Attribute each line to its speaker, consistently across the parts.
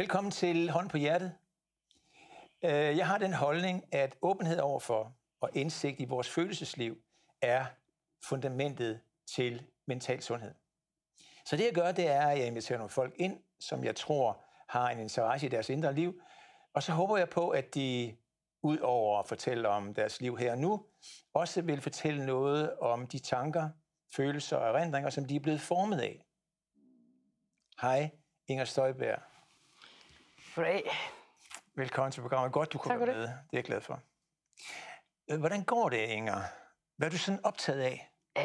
Speaker 1: Velkommen til Hånd på Hjertet. Øh, jeg har den holdning, at åbenhed overfor og indsigt i vores følelsesliv er fundamentet til mental sundhed. Så det jeg gør, det er, at jeg inviterer nogle folk ind, som jeg tror har en interesse i deres indre liv. Og så håber jeg på, at de ud over at fortælle om deres liv her og nu, også vil fortælle noget om de tanker, følelser og erindringer, som de er blevet formet af. Hej, Inger Støjberg.
Speaker 2: Goddag.
Speaker 1: Velkommen til programmet. Godt, du kunne være med. Det er jeg glad for. Øh, Hvordan går det, Inger? Hvad er du sådan optaget af
Speaker 2: Øh,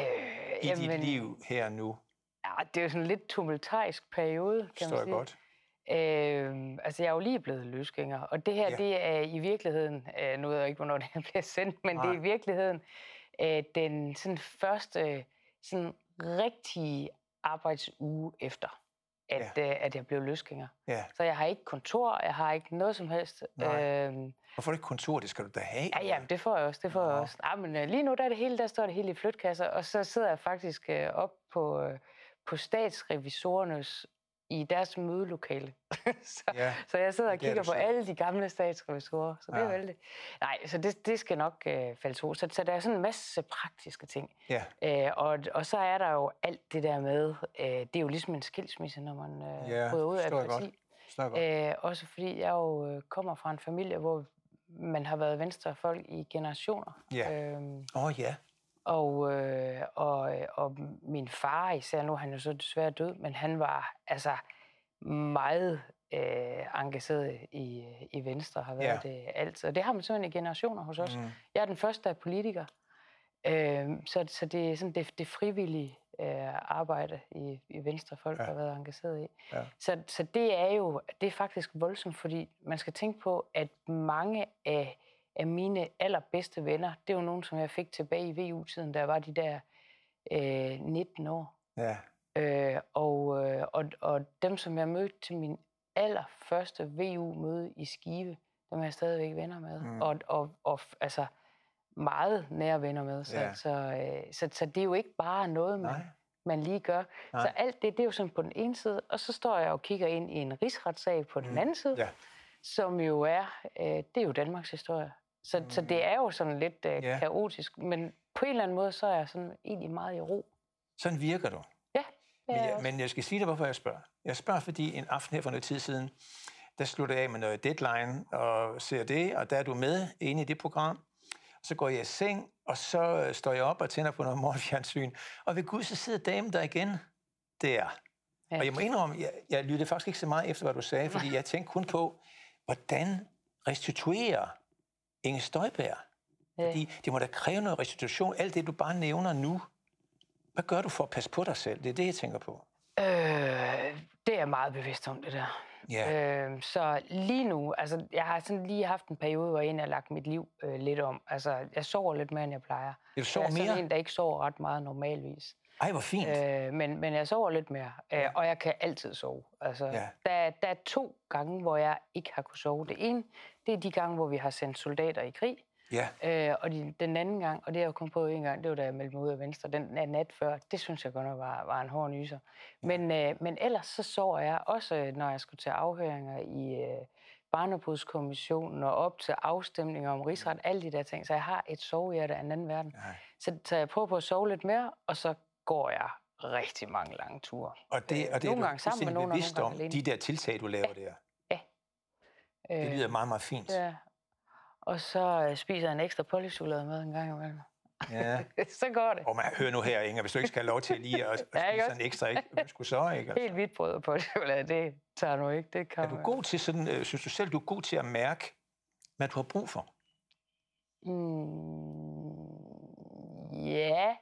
Speaker 1: i dit liv her nu?
Speaker 2: Ja, det er jo sådan en lidt tumultarisk periode, kan
Speaker 1: Forstår
Speaker 2: man
Speaker 1: jeg
Speaker 2: sige.
Speaker 1: godt.
Speaker 2: Øh, altså, jeg er jo lige blevet løsgænger, og det her,
Speaker 1: Ja.
Speaker 2: det er i virkeligheden, øh, nu ved jeg ikke, hvornår det her bliver sendt, men det er
Speaker 1: Nej.
Speaker 2: i virkeligheden øh, den sådan første sådan rigtige arbejdsuge efter, at, ja. øh, at jeg blev løsgænger.
Speaker 1: Ja.
Speaker 2: Så jeg har ikke kontor, jeg har ikke noget som helst.
Speaker 1: Nej.
Speaker 2: Øhm,
Speaker 1: Hvorfor ikke kontor? Det skal du da have.
Speaker 2: Ja, ja, det får jeg også. Det får jeg også. Nej, men øh, lige nu der er det hele, der står det hele i flytkasser, og så sidder jeg faktisk øh, op på, øh, på statsrevisorernes i deres mødelokale. så,
Speaker 1: Ja,
Speaker 2: så jeg sidder og
Speaker 1: det er
Speaker 2: kigger på alle de gamle statsrevisorer. Så det er
Speaker 1: Ja.
Speaker 2: jo vældig. Nej, så det, det skal nok øh, falde to. Så, så der er sådan en masse praktiske ting.
Speaker 1: Ja,
Speaker 2: Øh, og, og så er der jo alt det der med, øh, det er jo ligesom en skilsmisse, når man øh,
Speaker 1: Ja,
Speaker 2: bryder ud af et parti.
Speaker 1: godt.
Speaker 2: Øh, også fordi jeg jo øh, kommer fra en familie, hvor man har været venstrefolk i generationer.
Speaker 1: Ja.
Speaker 2: Øhm,
Speaker 1: Åh oh, ja,
Speaker 2: og, øh, og, og min far især, nu er han jo så desværre død, men han var altså meget øh, engageret i, i Venstre, har været
Speaker 1: Ja.
Speaker 2: det altid. Og det har man simpelthen i generationer hos os.
Speaker 1: Mm.
Speaker 2: Jeg er den første, der er politiker. Øh, så, så det er sådan det, det frivillige øh, arbejde i, i Venstre, folk
Speaker 1: ja.
Speaker 2: har været engageret i.
Speaker 1: Ja.
Speaker 2: Så, så det er jo det er faktisk voldsomt, fordi man skal tænke på, at mange af, af mine allerbedste venner, det er jo nogen, som jeg fik tilbage i VU-tiden, der var de der øh, 19 år.
Speaker 1: ja,
Speaker 2: Øh, og, øh, og, og dem, som jeg mødte til min allerførste VU-møde i Skive, dem er jeg stadigvæk venner med.
Speaker 1: Mm.
Speaker 2: Og, og, og altså meget nære venner med. Så,
Speaker 1: Ja.
Speaker 2: så, øh, så, så det er jo ikke bare noget, man,
Speaker 1: nej,
Speaker 2: man lige gør.
Speaker 1: Nej.
Speaker 2: Så alt det, det er jo sådan på den ene side, og så står jeg og kigger ind i en rigsretssag på den
Speaker 1: Mm.
Speaker 2: anden side,
Speaker 1: ja,
Speaker 2: som jo er, øh, det er jo Danmarks historie. Så, mm. så det er jo sådan lidt øh,
Speaker 1: Ja.
Speaker 2: kaotisk, men på en eller anden måde, så er jeg sådan egentlig meget i ro.
Speaker 1: sådan virker du.
Speaker 2: Ja,
Speaker 1: Men
Speaker 2: jeg
Speaker 1: men jeg skal sige dig, hvorfor jeg spørger. Jeg spørger, fordi en aften her for noget tid siden, der slutter jeg af med noget deadline og ser det, og der er du med inde i det program. Så går jeg i seng, og så øh, står jeg op og tænder på noget morgenfjernsyn. Og ved Gud, så sidder damen der igen. Der.
Speaker 2: Ja.
Speaker 1: Og jeg må indrømme, jeg, jeg lyttede faktisk ikke så meget efter, hvad du sagde, fordi jeg tænkte kun på, hvordan restituerer Inge Støjberg?
Speaker 2: Ja.
Speaker 1: Fordi det må da kræve noget restitution. Alt det, du bare nævner nu. Hvad gør du for at passe på dig selv? Det er det, jeg tænker på.
Speaker 2: Øh, det er jeg meget bevidst om, det der.
Speaker 1: Ja.
Speaker 2: Øh, så lige nu, altså jeg har sådan lige haft en periode, hvor jeg egentlig har lagt mit liv øh, lidt om. Altså jeg sover lidt mere, end jeg plejer.
Speaker 1: Du sover
Speaker 2: jeg er sådan
Speaker 1: mere?
Speaker 2: en, der ikke sover ret meget normalvis.
Speaker 1: Ej, hvor fint.
Speaker 2: Øh, men, men jeg sover lidt mere, øh,
Speaker 1: Ja.
Speaker 2: og jeg kan altid sove. Altså,
Speaker 1: Ja.
Speaker 2: der, der er to gange, hvor jeg ikke har kunnet sove. Det ene, det er de gange, hvor vi har sendt soldater i krig.
Speaker 1: Ja,
Speaker 2: Øh, og de, den anden gang, og det har jeg kun på en gang, det var da jeg meldte mig ud af Venstre, den na- nat før, det synes jeg godt nok var, var en hård nyser. Men, øh, men ellers så sover jeg også, øh, når jeg skulle til afhøringer i øh, Barnebrudskommissionen og op til afstemninger om rigsret, alle de der ting. Så jeg har et sovehjerte af en anden verden.
Speaker 1: Nej.
Speaker 2: Så, så jeg prøver på at sove lidt mere, og så går jeg rigtig mange lange ture.
Speaker 1: og det,
Speaker 2: Øh,
Speaker 1: og det
Speaker 2: nogle
Speaker 1: er
Speaker 2: gange
Speaker 1: du
Speaker 2: sammen med nogen, og
Speaker 1: bevidst om,
Speaker 2: alene.
Speaker 1: de der tiltag, du laver der. Det lyder meget, meget fint.
Speaker 2: Ja. Og så øh, spiser jeg en ekstra polychokolade med en gang imellem.
Speaker 1: Ja.
Speaker 2: så går det.
Speaker 1: Og man, hør nu her, Inger, hvis du ikke skal have lov til lige at, at
Speaker 2: Ja,
Speaker 1: spise
Speaker 2: også?
Speaker 1: en ekstra, ikke? Hvem skulle så, ikke? Altså,
Speaker 2: Helt hvidt brød og polychokolade, det tager nu ikke. Det kan
Speaker 1: er du god til sådan, øh, synes du selv, du er god til at mærke, hvad du har brug for?
Speaker 2: Mm, ja,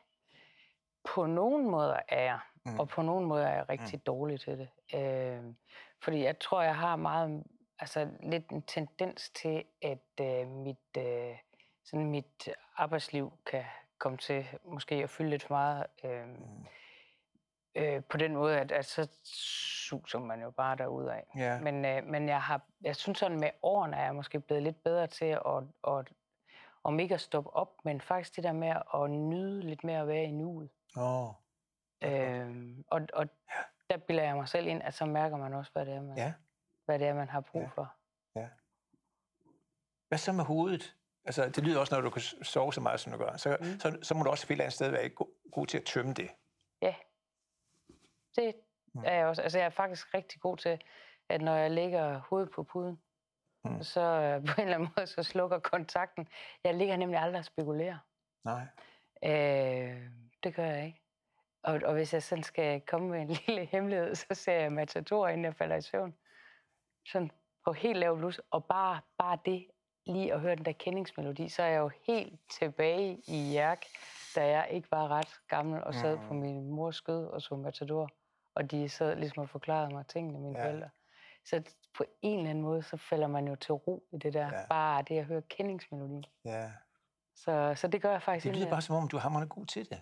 Speaker 2: på nogle måder er jeg,
Speaker 1: Mm.
Speaker 2: mm. og på nogle måder er jeg rigtig mm. dårlig til det. Øh, fordi jeg tror, jeg har meget, altså lidt en tendens til, at øh, mit, øh, sådan mit arbejdsliv kan komme til måske at fylde lidt for meget. Øh,
Speaker 1: Mm.
Speaker 2: øh, på den måde, at, at så suser man jo bare derudad.
Speaker 1: Ja.
Speaker 2: Men, øh, men jeg, har, jeg synes sådan med årene er jeg måske blevet lidt bedre til at, at, om ikke at stoppe op, men faktisk det der med at nyde lidt mere at være i nuet.
Speaker 1: Åh,
Speaker 2: Øhm, og, og der bilder jeg mig selv ind, at så mærker man også, hvad det er, man,
Speaker 1: ja.
Speaker 2: hvad det er, man har brug
Speaker 1: Ja.
Speaker 2: for.
Speaker 1: Hvad så med hovedet? Altså, det lyder også, når du kan sove så meget, som du gør. Så, mm. så, så må du også et eller andet sted være god, god til at tømme det.
Speaker 2: Ja, det
Speaker 1: Mm.
Speaker 2: er jeg også. Altså, jeg er faktisk rigtig god til, at når jeg lægger hovedet på puden,
Speaker 1: mm.
Speaker 2: så øh, på en eller anden måde, så slukker kontakten. Jeg ligger nemlig aldrig og spekulerer.
Speaker 1: Nej.
Speaker 2: Øh, det gør jeg ikke. Og, og hvis jeg sådan skal komme med en lille hemmelighed, så ser jeg Matador, inden jeg falder i søvn. Sådan på helt lav blus. Og bare, bare det, lige at høre den der kendingsmelodi, så er jeg jo helt tilbage i Jærk, da jeg ikke var ret gammel og sad
Speaker 1: Mm.
Speaker 2: på min mors skød og så Matador. Og de sad ligesom og forklarede mig tingene, mine
Speaker 1: Ja.
Speaker 2: forældre. Så på en eller anden måde, så falder man jo til ro i det der.
Speaker 1: Ja.
Speaker 2: Bare det at høre kendingsmelodien.
Speaker 1: Ja.
Speaker 2: Så, så det gør jeg faktisk.
Speaker 1: Det lyder bare som om, du er hammerende god til det.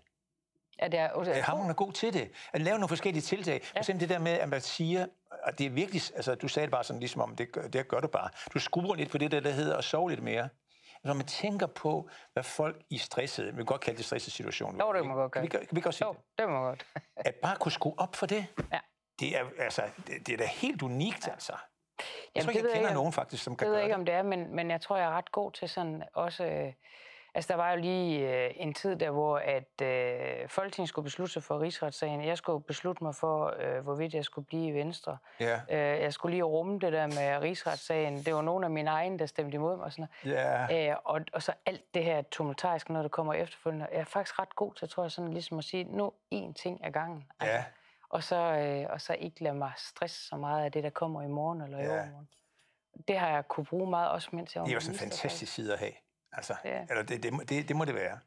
Speaker 2: At jeg, at jeg,
Speaker 1: Er hammerende god til det. At lave nogle forskellige tiltag. For eksempel det der med, at man siger, at det er virkelig, altså du sagde det bare sådan ligesom om, det gør, det gør du bare. Du skruer lidt på det der, der hedder at sove lidt mere. Når man tænker på, hvad folk i stressede, vi kan godt kalde det stressede situation.
Speaker 2: Jo, det må godt
Speaker 1: kan vi, kan vi godt sige
Speaker 2: Jo,
Speaker 1: det?
Speaker 2: det må godt.
Speaker 1: At bare kunne skrue op for det,
Speaker 2: Ja.
Speaker 1: det er, altså, det, det er da helt unikt, altså. Jeg
Speaker 2: Jamen,
Speaker 1: tror ikke,
Speaker 2: det
Speaker 1: jeg kender
Speaker 2: jeg-
Speaker 1: nogen faktisk, som kan
Speaker 2: Jeg ved
Speaker 1: gøre
Speaker 2: ikke,
Speaker 1: det.
Speaker 2: om det er, men, men jeg tror, jeg er ret god til sådan også... Øh, altså, der var jo lige øh, en tid der, hvor at øh, Folketinget skulle beslutte sig for rigsretssagen. Jeg skulle beslutte mig for, øh, hvorvidt jeg skulle blive i Venstre.
Speaker 1: Ja,
Speaker 2: Øh, jeg skulle lige rumme det der med rigsretssagen. Det var nogle af mine egne, der stemte imod mig. Og, sådan
Speaker 1: ja.
Speaker 2: Øh, og, og så alt det her tumultariske, når det kommer efterfølgende. Jeg er faktisk ret god til, tror jeg, sådan ligesom at sige, nu én ting ad gangen. Altså,
Speaker 1: ja.
Speaker 2: og så, øh, og så ikke lade mig stresse så meget af det, der kommer i morgen eller i
Speaker 1: Ja.
Speaker 2: overmorgen. Det har jeg kunne bruge meget, også mens jeg var
Speaker 1: Det er også en fantastisk side at have. Altså,
Speaker 2: Ja.
Speaker 1: eller det, det, må- det, det må det være.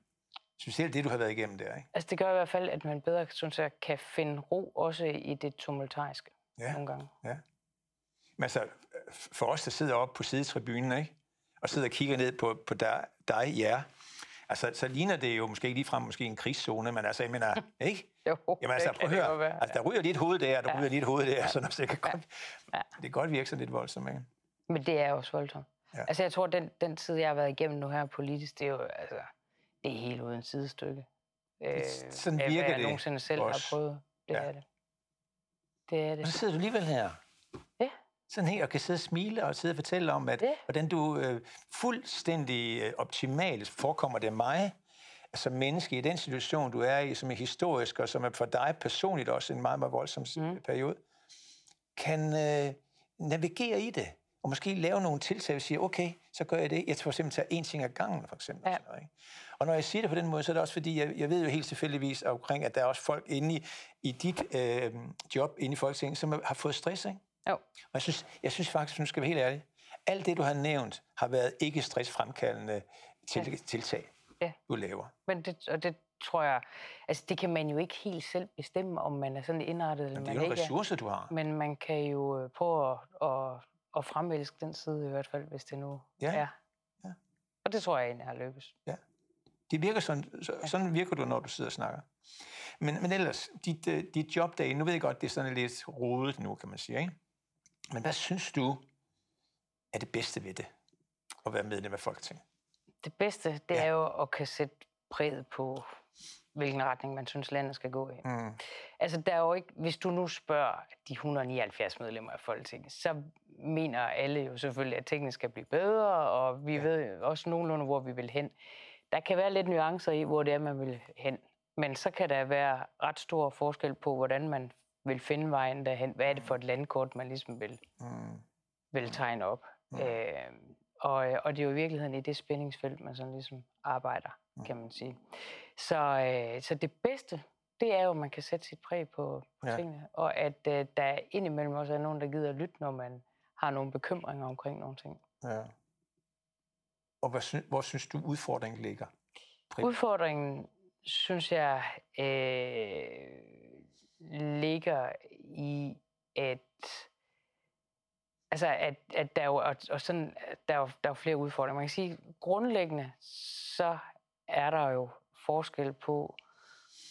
Speaker 1: Specielt det, du har været igennem der, ikke?
Speaker 2: Altså, det gør i hvert fald, at man bedre synes jeg, kan finde ro også i det tumultariske
Speaker 1: Ja.
Speaker 2: nogle gange.
Speaker 1: Men altså, for os, der sidder oppe på sidetribunen, ikke? og sidder og kigger ned på, på dig, dig, jer, altså, så ligner det jo måske ikke ligefrem måske en krigszone, men altså, jeg mener, ikke?
Speaker 2: Jo,
Speaker 1: Jamen altså, prøv at høre.
Speaker 2: være.
Speaker 1: Altså, der ryger et hoved der, der
Speaker 2: Ja.
Speaker 1: ryger lige et hoved der, sådan, så det kan godt,
Speaker 2: Ja.
Speaker 1: det kan godt virke sådan lidt voldsomt, ikke?
Speaker 2: Men det er også voldsomt.
Speaker 1: Ja.
Speaker 2: Altså, jeg tror, den, den tid, jeg har været igennem nu her politisk, det er jo, altså, det er helt uden sidestykke. Øh,
Speaker 1: sådan virker
Speaker 2: hvad jeg
Speaker 1: det
Speaker 2: nogensinde selv
Speaker 1: også.
Speaker 2: har prøvet. Det
Speaker 1: Ja.
Speaker 2: er det. Det er
Speaker 1: Og
Speaker 2: det.
Speaker 1: så sidder du alligevel her.
Speaker 2: Ja.
Speaker 1: Sådan helt, og kan sidde og smile og sidde og fortælle om, at,
Speaker 2: Ja.
Speaker 1: hvordan du øh, fuldstændig øh, optimalt forekommer det mig, som menneske i den situation, du er i, som er historisk, og som er for dig personligt også en meget, meget voldsom. Mm. periode, kan øh, navigere i det, og måske lave nogle tiltag, og sige, okay, så gør jeg det. Jeg tror simpelthen tage en ting ad gangen, for eksempel.
Speaker 2: Ja.
Speaker 1: Sådan noget, ikke? Og når jeg siger det på den måde, så er det også fordi, jeg, jeg ved jo helt tilfældigvis omkring, at der er også folk inde i, i dit øh, job inde i Folketinget, som har fået stress, ikke?
Speaker 2: Jo.
Speaker 1: Og jeg synes, jeg synes faktisk, nu skal være helt ærlig, alt det, du har nævnt, har været ikke stressfremkaldende til,
Speaker 2: Ja.
Speaker 1: tiltag,
Speaker 2: Ja.
Speaker 1: du laver.
Speaker 2: Men det, og det tror jeg, altså det kan man jo ikke helt selv bestemme, om man er sådan indrettet, eller
Speaker 1: det er
Speaker 2: man
Speaker 1: jo nogle
Speaker 2: ikke er.
Speaker 1: ressourcer, du har.
Speaker 2: Men man kan jo øh, prøve at, at, at fremelske den side i hvert fald, hvis det nu
Speaker 1: Ja.
Speaker 2: er.
Speaker 1: Ja.
Speaker 2: Og det tror jeg egentlig har lykkes.
Speaker 1: Det virker sådan, så, sådan virker du, når du sidder og snakker. Men, men ellers, dit, uh, dit job derinde, nu ved jeg godt, det er sådan lidt rodet nu, kan man sige, ikke? Men hvad synes du er det bedste ved det, at være medlem af Folketinget?
Speaker 2: Det bedste, det
Speaker 1: Ja.
Speaker 2: ja. er jo at kan sætte præget på, hvilken retning man synes, landet skal gå i.
Speaker 1: Mm.
Speaker 2: Altså, der er jo ikke, hvis du nu spørger de 179 medlemmer af Folketinget, så mener alle jo selvfølgelig, at tingene skal blive bedre, og vi
Speaker 1: Ja.
Speaker 2: ved også nogenlunde, hvor vi vil hen. Der kan være lidt nuancer i, hvor det er, man vil hen. Men så kan der være ret stor forskel på, hvordan man vil finde vejen derhen. Hvad er det for et landkort, man ligesom vil,
Speaker 1: Mm.
Speaker 2: vil tegne op?
Speaker 1: Mm.
Speaker 2: Mm. Øh, og, og det er jo i virkeligheden i det spændingsfelt, man sådan ligesom arbejder,
Speaker 1: Mm.
Speaker 2: kan man sige. Så, øh, så det bedste, det er jo, at man kan sætte sit præg på, på
Speaker 1: ja.
Speaker 2: tingene, og at øh, der indimellem også er nogen, der gider at lytte, når man har nogle bekymringer omkring nogle ting.
Speaker 1: Ja. Og hvad sy- hvor synes du, udfordringen ligger? Pri-
Speaker 2: Udfordringen, synes jeg, øh, ligger i, at altså, at, at der er jo, og, og sådan, der er jo, der er jo flere udfordringer. Man kan sige, grundlæggende, så er der jo forskel på,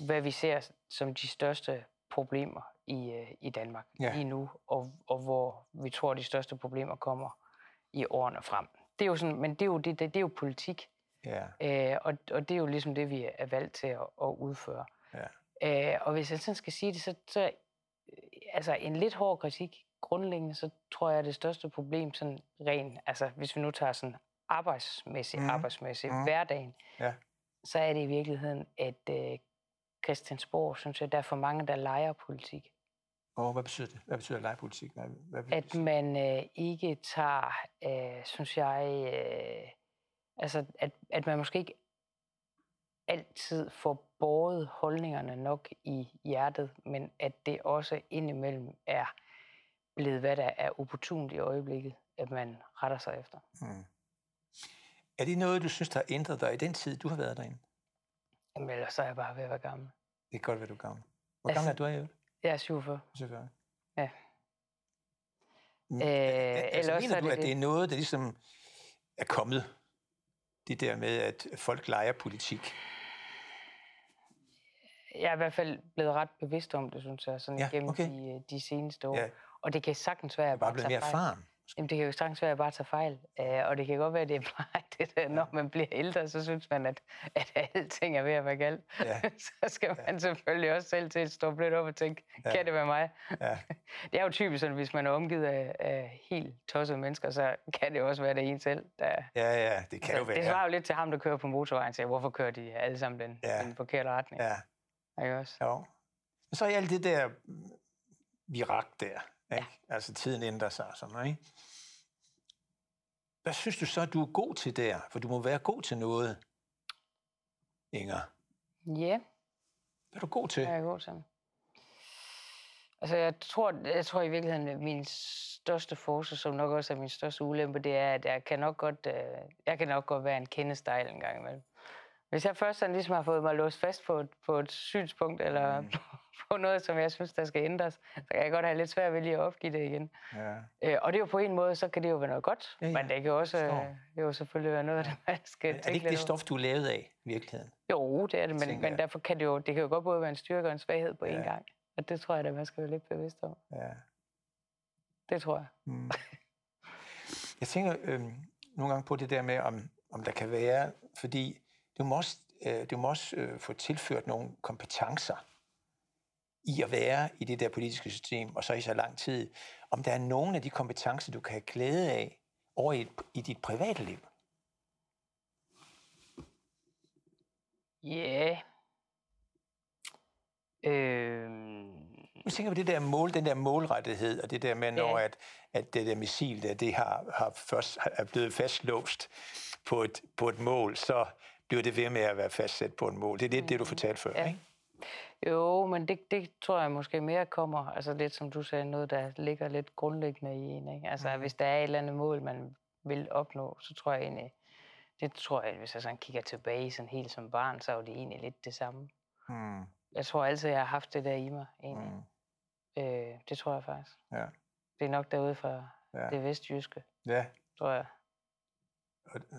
Speaker 2: hvad vi ser som de største problemer i, øh, i Danmark
Speaker 1: Ja.
Speaker 2: lige nu, og, og hvor vi tror, de største problemer kommer i årene frem. Det er jo sådan, men det er jo, det, det, det er jo politik.
Speaker 1: Ja,
Speaker 2: Øh, og, og det er jo ligesom det, vi er valgt til at, at udføre.
Speaker 1: ja.
Speaker 2: Øh, og hvis jeg sådan skal sige det, så, så øh, altså en lidt hård kritik grundlæggende, så tror jeg, at det største problem, sådan ren, altså hvis vi nu tager sådan arbejdsmæssigt, mm. arbejdsmæssigt, mm. hverdagen,
Speaker 1: Ja.
Speaker 2: så er det i virkeligheden, at øh, Christiansborg, synes jeg, der er for mange, der leger politik.
Speaker 1: Og hvad betyder det? Hvad betyder lejepolitik? Hvad, hvad det
Speaker 2: At man øh, ikke tager, øh, synes jeg, øh, altså at, at man måske ikke altid får båret holdningerne nok i hjertet, men at det også indimellem er blevet, hvad der er opportunt i øjeblikket, at man retter sig efter.
Speaker 1: Hmm. Er det noget, du synes, der har ændret dig i den tid, du har været derinde?
Speaker 2: Jamen ellers så er jeg bare ved at være gammel.
Speaker 1: Det kan godt være, du er gammel. Hvor gammel er
Speaker 2: Altså-
Speaker 1: du i øvrigt?
Speaker 2: Jeg er 47.
Speaker 1: Selvfølgelig.
Speaker 2: Ja.
Speaker 1: Mm,
Speaker 2: Øh,
Speaker 1: altså, mener
Speaker 2: er
Speaker 1: du,
Speaker 2: det
Speaker 1: at det er noget, der ligesom er kommet? Det der med, at folk leger politik.
Speaker 2: Jeg er i hvert fald blevet ret bevidst om det, synes jeg, sådan
Speaker 1: Ja,
Speaker 2: gennem
Speaker 1: okay.
Speaker 2: de, øh, de seneste år.
Speaker 1: Ja.
Speaker 2: Og det kan sagtens være, at jeg
Speaker 1: Bare blevet mere erfaren.
Speaker 2: Jamen, det kan jo sagtens være, at jeg bare tager fejl. Uh, og det kan godt være, at det er bare det der, når man bliver ældre, så synes man, at, at alting er ved at være galt.
Speaker 1: Ja.
Speaker 2: så skal man selvfølgelig også selv til at stå lidt op og tænke,
Speaker 1: Ja.
Speaker 2: kan det være mig?
Speaker 1: Ja.
Speaker 2: Det er jo typisk sådan, hvis man er omgivet af, af helt tossede mennesker, så kan det også være det en selv, der...
Speaker 1: ja, ja, det kan jo
Speaker 2: Altså, det
Speaker 1: være.
Speaker 2: svarer jo lidt til ham, der kører på motorvejen, siger, hvorfor kører de alle sammen den,
Speaker 1: Ja.
Speaker 2: ja. den forkerte retning?
Speaker 1: Ja,
Speaker 2: Ikke også?
Speaker 1: jo. Så er alt det der mm, virak der. Ikke? Altså tiden ændrer sig og sådan noget. Ikke? Hvad synes du så, du er god til der? For du må være god til noget, Inger.
Speaker 2: Ja.
Speaker 1: Hvad er du god til?
Speaker 2: Jeg er god til. Altså, jeg tror, jeg tror i virkeligheden, at min største force, som nok også er min største ulempe, det er, at jeg kan nok godt, øh, jeg kan nok godt være en kendestejl en gang imellem. Hvis jeg først sådan ligesom har fået mig låst fast på et, på et synspunkt, eller
Speaker 1: Mm.
Speaker 2: på noget, som jeg synes, der skal ændres, så kan jeg godt have lidt svært ved lige at opgive det igen.
Speaker 1: Ja.
Speaker 2: Øh, og det er jo på en måde, så kan det jo være noget godt,
Speaker 1: Ja,
Speaker 2: ja, men det kan også
Speaker 1: Forstår.
Speaker 2: øh, jo selvfølgelig være noget, der man skal
Speaker 1: Er det ikke det
Speaker 2: over.
Speaker 1: stof, du er lavet af i virkeligheden?
Speaker 2: Jo, det er det, men,
Speaker 1: tænker
Speaker 2: men derfor kan det jo, det kan jo godt både være en styrke og en svaghed på
Speaker 1: Ja.
Speaker 2: én gang. Og det tror jeg, at man skal være lidt bevidst om.
Speaker 1: Ja.
Speaker 2: Det tror jeg.
Speaker 1: Mm. Jeg tænker øhm, nogle gange på det der med, om, om der kan være, fordi du må også, øh, du må også øh, få tilført nogle kompetencer i at være i det der politiske system, og så i så lang tid. Om der er nogle af de kompetencer, du kan have glæde af over i, i dit private liv.
Speaker 2: Ja. Yeah. Øhm,
Speaker 1: Nu tænker på det der mål, den der målrettighed, og det der med, når
Speaker 2: Ja.
Speaker 1: at, at det der missil der, det har, har først er blevet fastlåst på et, på et mål, så bliver det ved med at være fastsat på et mål. Det er det, det du fortalte før,
Speaker 2: Ja.
Speaker 1: ikke?
Speaker 2: Jo, men det, det tror jeg måske mere kommer, altså lidt som du sagde, noget, der ligger lidt grundlæggende i en. Ikke? Altså, mm. hvis der er et eller andet mål, man vil opnå, så tror jeg egentlig, det tror jeg, hvis jeg sådan kigger tilbage sådan helt som barn, så er det egentlig lidt det samme.
Speaker 1: Hmm.
Speaker 2: Jeg tror altid, jeg har haft det der i mig, egentlig.
Speaker 1: Mm.
Speaker 2: Øh, det tror jeg faktisk.
Speaker 1: Ja.
Speaker 2: Det er nok derude fra
Speaker 1: Ja.
Speaker 2: det vestjyske,
Speaker 1: Ja,
Speaker 2: tror jeg.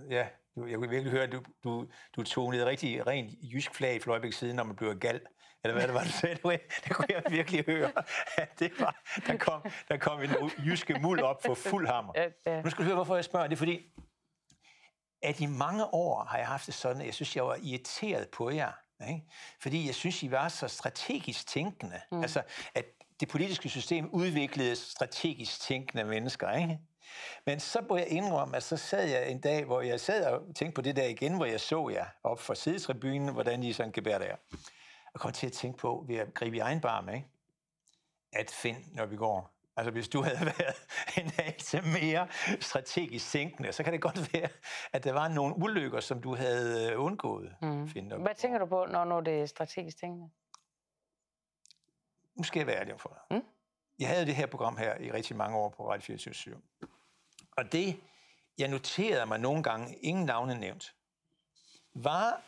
Speaker 1: ja. Jeg kunne virkelig høre, at du, du, du tog et rigtig rent jysk flag et øjeblik siden, når man bliver gal. Eller hvad det var, du sagde. Det, kunne jeg- det kunne jeg virkelig høre. Det var, der, kom, der kom en jyske muld op for fuld hammer. Nu skal du høre, hvorfor jeg spørger. Det er fordi, at i mange år har jeg haft det sådan, at jeg synes, jeg var irriteret på jer. Ikke? Fordi jeg synes, I var så strategisk tænkende. Mm. Altså, at det politiske system udviklede strategisk tænkende mennesker. Ikke? Men så må jeg indrømme, at så sad jeg en dag, hvor jeg sad og tænkte på det der igen, hvor jeg så jer op fra sidetribunen, hvordan I sådan gebærer der. Og kom til at tænke på, ved at gribe i egen barm, ikke? at Finn, når vi går, altså hvis du havde været en anelse mere strategisk tænkende, så kan det godt være, at der var nogle ulykker, som du havde øh, undgået, mm. Vi
Speaker 2: Hvad tænker du på, når, når det er strategisk tænkende?
Speaker 1: Nu skal jeg være ærlig for dig.
Speaker 2: Mm.
Speaker 1: Jeg havde det her program her i rigtig mange år på Radio 24 Og det, jeg noterede mig nogle gange, ingen navne nævnt, var,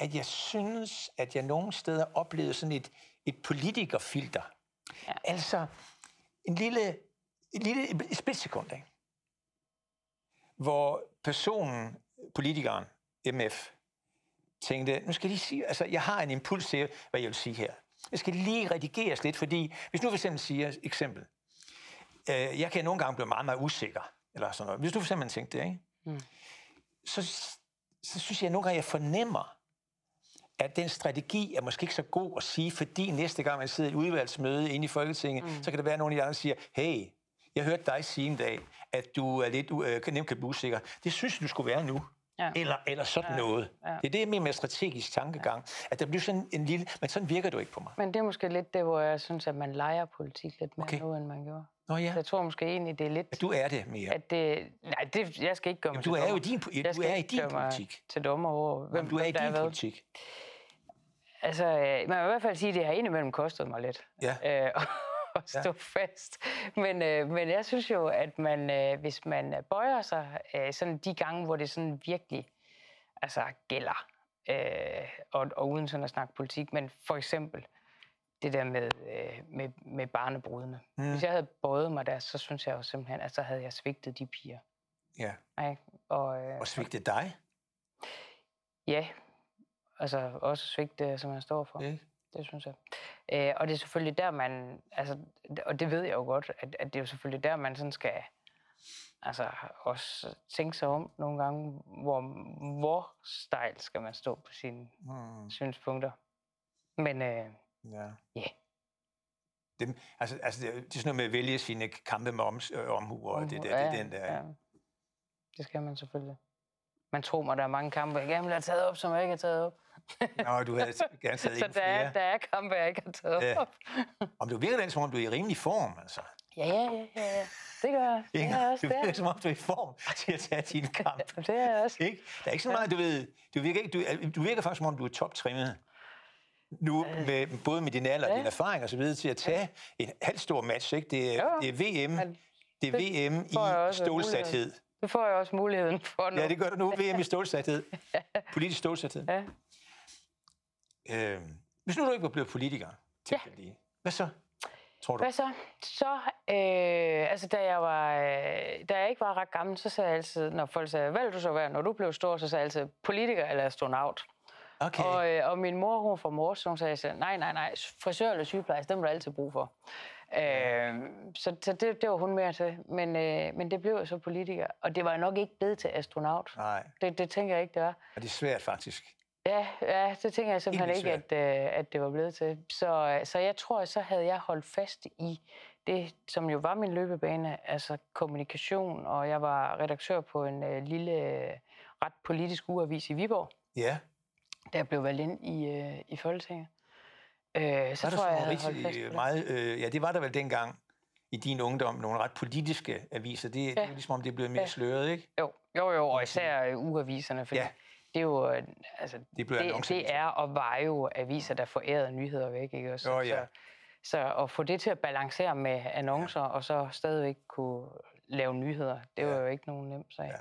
Speaker 1: at jeg synes, at jeg nogle steder oplevede sådan et, et politikerfilter. Ja. Altså en lille, et lille splitsekund, ikke? hvor personen, politikeren, MF, tænkte, nu skal jeg lige sige, altså jeg har en impuls til, hvad jeg vil sige her. Jeg skal lige redigeres lidt, fordi hvis nu for eksempel siger, eksempel, øh, jeg kan nogle gange blive meget, meget usikker, eller sådan noget. Hvis du for eksempel tænkte det, ikke? Mm. Så, så synes jeg at nogle gange, jeg fornemmer, at den strategi er måske ikke så god at sige, fordi næste gang man sidder i et udvalgsmøde inde i Folketinget, mm. så kan der være nogen af de andre, der siger, hey, Jeg hørte dig sige en dag, at du er lidt uh, nemt kan blive usikker. Det synes du skulle være nu. Ja. Eller, eller sådan ja. noget. Ja. Det er det med, med strategisk tankegang. Ja. At der bliver sådan en lille... Men sådan virker du ikke på mig.
Speaker 2: Men det er måske lidt det, hvor jeg synes, at man leger politik lidt mere okay. nu, end man gjorde.
Speaker 1: Nå ja.
Speaker 2: jeg tror måske egentlig, det er lidt...
Speaker 1: At du er det mere.
Speaker 2: At det, nej, det, jeg skal ikke gøre mig
Speaker 1: Jamen, du er jo i din, jeg du er i din politik.
Speaker 2: til dommer over, hvem
Speaker 1: Jamen, du er i din politik.
Speaker 2: Altså, man kan i hvert fald sige, at det har indimellem kostet mig lidt.
Speaker 1: Ja. Øh,
Speaker 2: at stå ja. fast. Men, øh, men jeg synes jo, at man, øh, hvis man bøjer sig øh, sådan de gange, hvor det sådan virkelig altså, gælder, øh, og, og uden sådan at snakke politik, men for eksempel det der med, øh, med, med barnebrudene. Mm. Hvis jeg havde bøjet mig der, så synes jeg jo simpelthen, at så havde jeg svigtet de piger.
Speaker 1: Ja.
Speaker 2: Ej, og, øh,
Speaker 1: og svigtet dig?
Speaker 2: Ja, altså også svigtet, som jeg står for.
Speaker 1: Ja.
Speaker 2: Det synes jeg. Øh, og det er selvfølgelig der, man... Altså, og det ved jeg jo godt, at, at det er jo selvfølgelig der, man sådan skal altså også tænke sig om nogle gange, hvor, hvor stejl skal man stå på sine hmm. synspunkter. Men øh, ja. Yeah.
Speaker 1: Det, altså, altså, det, det er sådan noget med at vælge sine kampe med om, øh, omhu, og det, det, ja, det den der. Ja.
Speaker 2: Det skal man selvfølgelig. Man tror mig, der er mange kampe, jeg gerne vil have taget op, som jeg ikke har taget op.
Speaker 1: Nå, du havde gerne taget
Speaker 2: Så der er, der er kampe, jeg ikke har taget ja. op.
Speaker 1: om du virker lidt, som om du er i rimelig form, altså.
Speaker 2: Ja, ja, ja, ja. Det gør jeg.
Speaker 1: Inger, det er også, du virker, som om du er i form til at tage din kamp.
Speaker 2: det er jeg også.
Speaker 1: Ikke? Der er ikke så meget, du ved, du virker, ikke, du, du virker faktisk, som om du er toptrimmet nu, øh. med, både med din alder og ja. din erfaring og så videre, til at tage en halv stor match. Ikke? Det, er, det er VM, det er VM i stålsathed.
Speaker 2: Det får jeg også muligheden for nu.
Speaker 1: Ja, det gør du nu. VM i stålsathed. ja. Politisk stålsathed. Ja. Øh, hvis nu du ikke var blevet politiker, til ja. hvad så? Tror du?
Speaker 2: Hvad så? Så, øh, altså da jeg, var, øh, da jeg ikke var ret gammel, så sagde jeg altid, når folk sagde, hvad vil du så være, når du blev stor, så sagde jeg altid, politiker eller astronaut.
Speaker 1: Okay.
Speaker 2: Og, øh, og min mor, hun fra Mors, hun sagde, nej, nej, nej, frisør eller sygeplejerske, dem vil du altid brug for. Øh, så så det, det var hun mere til. Men, øh, men det blev jo så politiker. Og det var nok ikke blevet til astronaut.
Speaker 1: Nej.
Speaker 2: Det, det tænker jeg ikke, det var.
Speaker 1: Og det er svært faktisk.
Speaker 2: Ja, ja det tænker jeg simpelthen ikke, at, øh, at det var blevet til. Så, så jeg tror, så havde jeg holdt fast i det, som jo var min løbebane, altså kommunikation, og jeg var redaktør på en øh, lille, ret politisk ugeavis i Viborg.
Speaker 1: Ja.
Speaker 2: Da jeg blev valgt ind i, øh, i Folketinget.
Speaker 1: Øh, så var tror jeg, jeg rigtig fast det. meget, øh, ja, det var der vel dengang i din ungdom, nogle ret politiske aviser. Det, ja. det er ligesom om, det er blevet mere ja. sløret, ikke?
Speaker 2: Jo, jo, jo og især ugeaviserne, fordi ja. Det er jo, øh, altså, det, det, det er og var jo aviser, der forærede nyheder væk, ikke også?
Speaker 1: Jo, ja.
Speaker 2: Så, så at få det til at balancere med annoncer, ja. og så stadigvæk kunne lave nyheder, det var ja. jo ikke nogen nemt sag. Ja.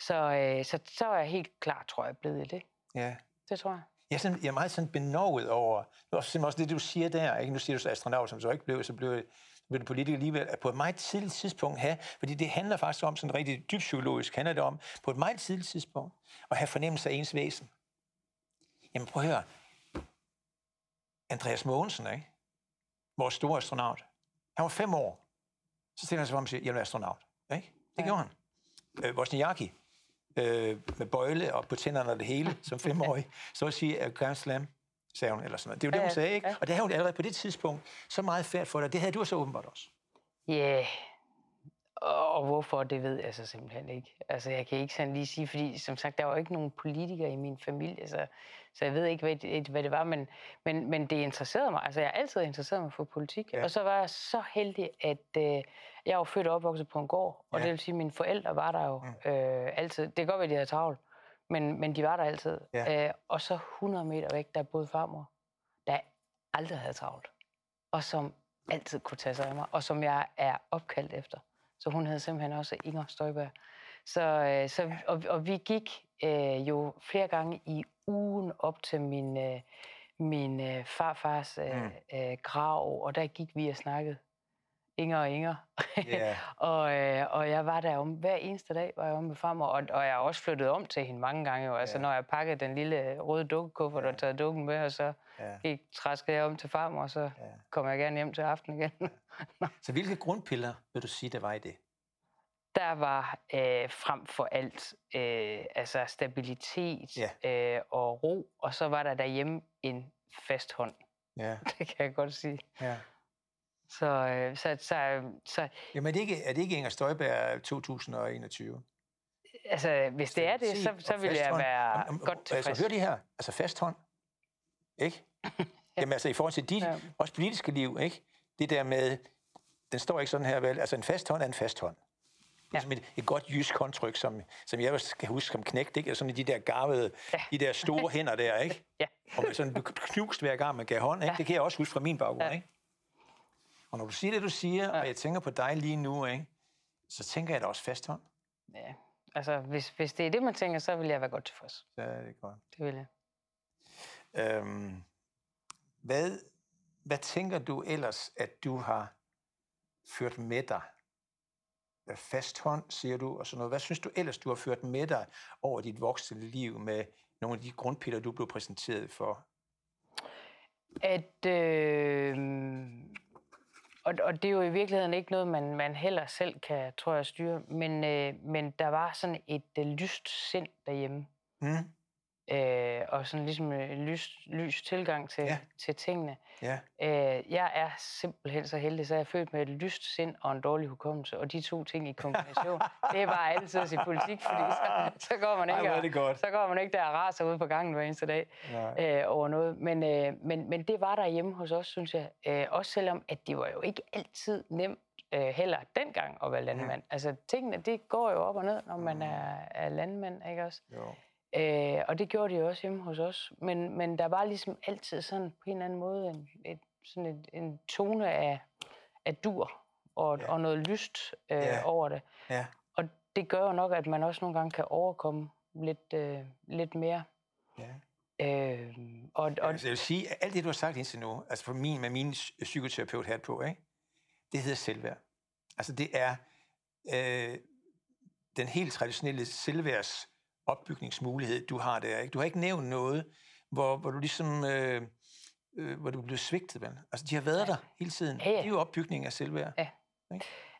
Speaker 2: Så, øh, så, så er jeg helt klar, tror jeg, blevet i det.
Speaker 1: Ja.
Speaker 2: Det tror jeg.
Speaker 1: Jeg er, sådan, jeg er meget sådan benovet over, også, også det, du siger der, ikke? nu siger du så astronaut, som så ikke blev, så blev, blev du politiker alligevel, på et meget tidligt tidspunkt have, fordi det handler faktisk om, sådan rigtig dybt psykologisk, handler det om, på et meget tidligt tidspunkt, at have fornemmelse af ens væsen. Jamen prøv at høre, Andreas Mogensen, ikke? vores store astronaut, han var fem år, så stiller han sig frem og siger, jeg er astronaut. Ikke? Det ja. gjorde han. Øh, Wozniacki, øh, med bøjle og på tænderne og det hele, som femårig, så at sige, at Grand Slam, sagde hun, eller sådan noget. Det er jo det, hun sagde, ikke? Og det havde hun allerede på det tidspunkt så meget færdigt for dig. Det havde du så åbenbart også.
Speaker 2: Ja, yeah. Og hvorfor, det ved jeg så simpelthen ikke. Altså, jeg kan ikke sådan lige sige, fordi som sagt, der var ikke nogen politikere i min familie, så, så jeg ved ikke, hvad det, hvad det var, men, men, men det interesserede mig. Altså, jeg har altid interesseret mig for politik, ja. og så var jeg så heldig, at øh, jeg var født og opvokset på en gård, og ja. det vil sige, at mine forældre var der jo mm. øh, altid. Det kan godt være, at de havde travlt, men, men de var der altid. Ja. Øh, og så 100 meter væk, der boede farmor, der aldrig havde travlt, og som altid kunne tage sig af mig, og som jeg er opkaldt efter. Så hun hed simpelthen også Inger Støjberg. Så, øh, så, og, og vi gik øh, jo flere gange i ugen op til min, øh, min øh, farfars øh, mm. øh, grav, og der gik vi og snakkede. Inger og Inger. Yeah. og, øh, og jeg var der om hver eneste dag, var jeg om med farmor, og, og jeg har også flyttet om til hende mange gange. Jo. Altså, yeah. når jeg pakkede den lille røde dukkekuffert yeah. og taget dukken med, og så yeah. gik, træskede jeg om til farmor, og så yeah. kom jeg gerne hjem til aften igen.
Speaker 1: yeah. så hvilke grundpiller vil du sige, der var i det?
Speaker 2: Der var øh, frem for alt øh, altså stabilitet yeah. øh, og ro, og så var der derhjemme en fast hånd.
Speaker 1: Ja.
Speaker 2: Det kan jeg godt sige.
Speaker 1: Ja.
Speaker 2: Så, øh, så, så, så
Speaker 1: Jamen er det ikke, er det ikke Inger Støjberg 2021?
Speaker 2: altså, hvis det er det, så, så vil jeg være godt tilfreds.
Speaker 1: Altså, hør det her. Altså fast hånd. Ikke? Jamen altså i forhold til dit,
Speaker 2: Ja.
Speaker 1: også politiske liv, ikke? Det der med, den står ikke sådan her vel, altså en fast hånd er en fast hånd. Det er
Speaker 2: Ja.
Speaker 1: som et, et godt jysk håndtryk, som, som jeg kan huske som knægt, ikke? Altså sådan de der garvede,
Speaker 2: Ja.
Speaker 1: de der store hænder der, ikke?
Speaker 2: Ja.
Speaker 1: Og man sådan knust hver gang, man gav hånd, ikke?
Speaker 2: Ja.
Speaker 1: Det kan jeg også huske fra min baggrund,
Speaker 2: Ja.
Speaker 1: ikke? Og når du siger det, du siger, og jeg tænker på dig lige nu, ikke? Så tænker jeg da også fast hånd.
Speaker 2: Ja. Altså, hvis, hvis det er det, man tænker, så vil jeg være godt tilfreds.
Speaker 1: Er det godt.
Speaker 2: Det vil jeg.
Speaker 1: Øhm, hvad, hvad tænker du ellers, at du har ført med dig? Fast hånd, siger du, og sådan noget. Hvad synes du ellers, du har ført med dig over dit voksne liv med nogle af de grundpiller, du blev præsenteret for?
Speaker 2: At, øh, og, og det er jo i virkeligheden ikke noget, man, man heller selv kan, tror jeg, styre. Men, øh, men der var sådan et øh, lyst sind derhjemme.
Speaker 1: Mm.
Speaker 2: Øh, og sådan ligesom en lys, lys tilgang til,
Speaker 1: Ja.
Speaker 2: til tingene.
Speaker 1: Ja,
Speaker 2: Øh, jeg er simpelthen så heldig, så jeg er født med et lyst sind og en dårlig hukommelse. Og de to ting i kombination, det er bare altid i politik, fordi så, så, går man
Speaker 1: Ej,
Speaker 2: ikke, og-
Speaker 1: det godt.
Speaker 2: så går man ikke der og raser ude på gangen hver eneste dag
Speaker 1: Nej.
Speaker 2: øh, over noget. Men, øh, men, men det var der hjemme hos os, synes jeg. Øh, også selvom, at det var jo ikke altid nemt øh, heller dengang at være landmand. Altså tingene, det går jo op og ned, når man er, er landmand, ikke også?
Speaker 1: jo.
Speaker 2: Øh, og det gjorde de også hjemme hos os. Men, men der var ligesom altid sådan på en eller anden måde en, et, sådan et, en tone af, af dur og,
Speaker 1: Ja.
Speaker 2: ja. og noget lyst øh,
Speaker 1: Ja.
Speaker 2: ja. over det.
Speaker 1: Ja,
Speaker 2: Og det gør jo nok, at man også nogle gange kan overkomme lidt, øh, lidt mere.
Speaker 1: ja.
Speaker 2: Øh, og, og,
Speaker 1: Altså, jeg vil sige, at alt det, du har sagt indtil nu, altså for min, med min psy- psykoterapeut hat på, ikke? det hedder selvværd. Altså det er øh, den helt traditionelle selvværds opbygningsmulighed, du har der. Ikke? Du har ikke nævnt noget, hvor, hvor du ligesom... Øh, øh, hvor du blev svigtet, vel? Altså, de har været der hele tiden.
Speaker 2: Ja, ja.
Speaker 1: Det er jo opbygning af selvværd.
Speaker 2: Ja.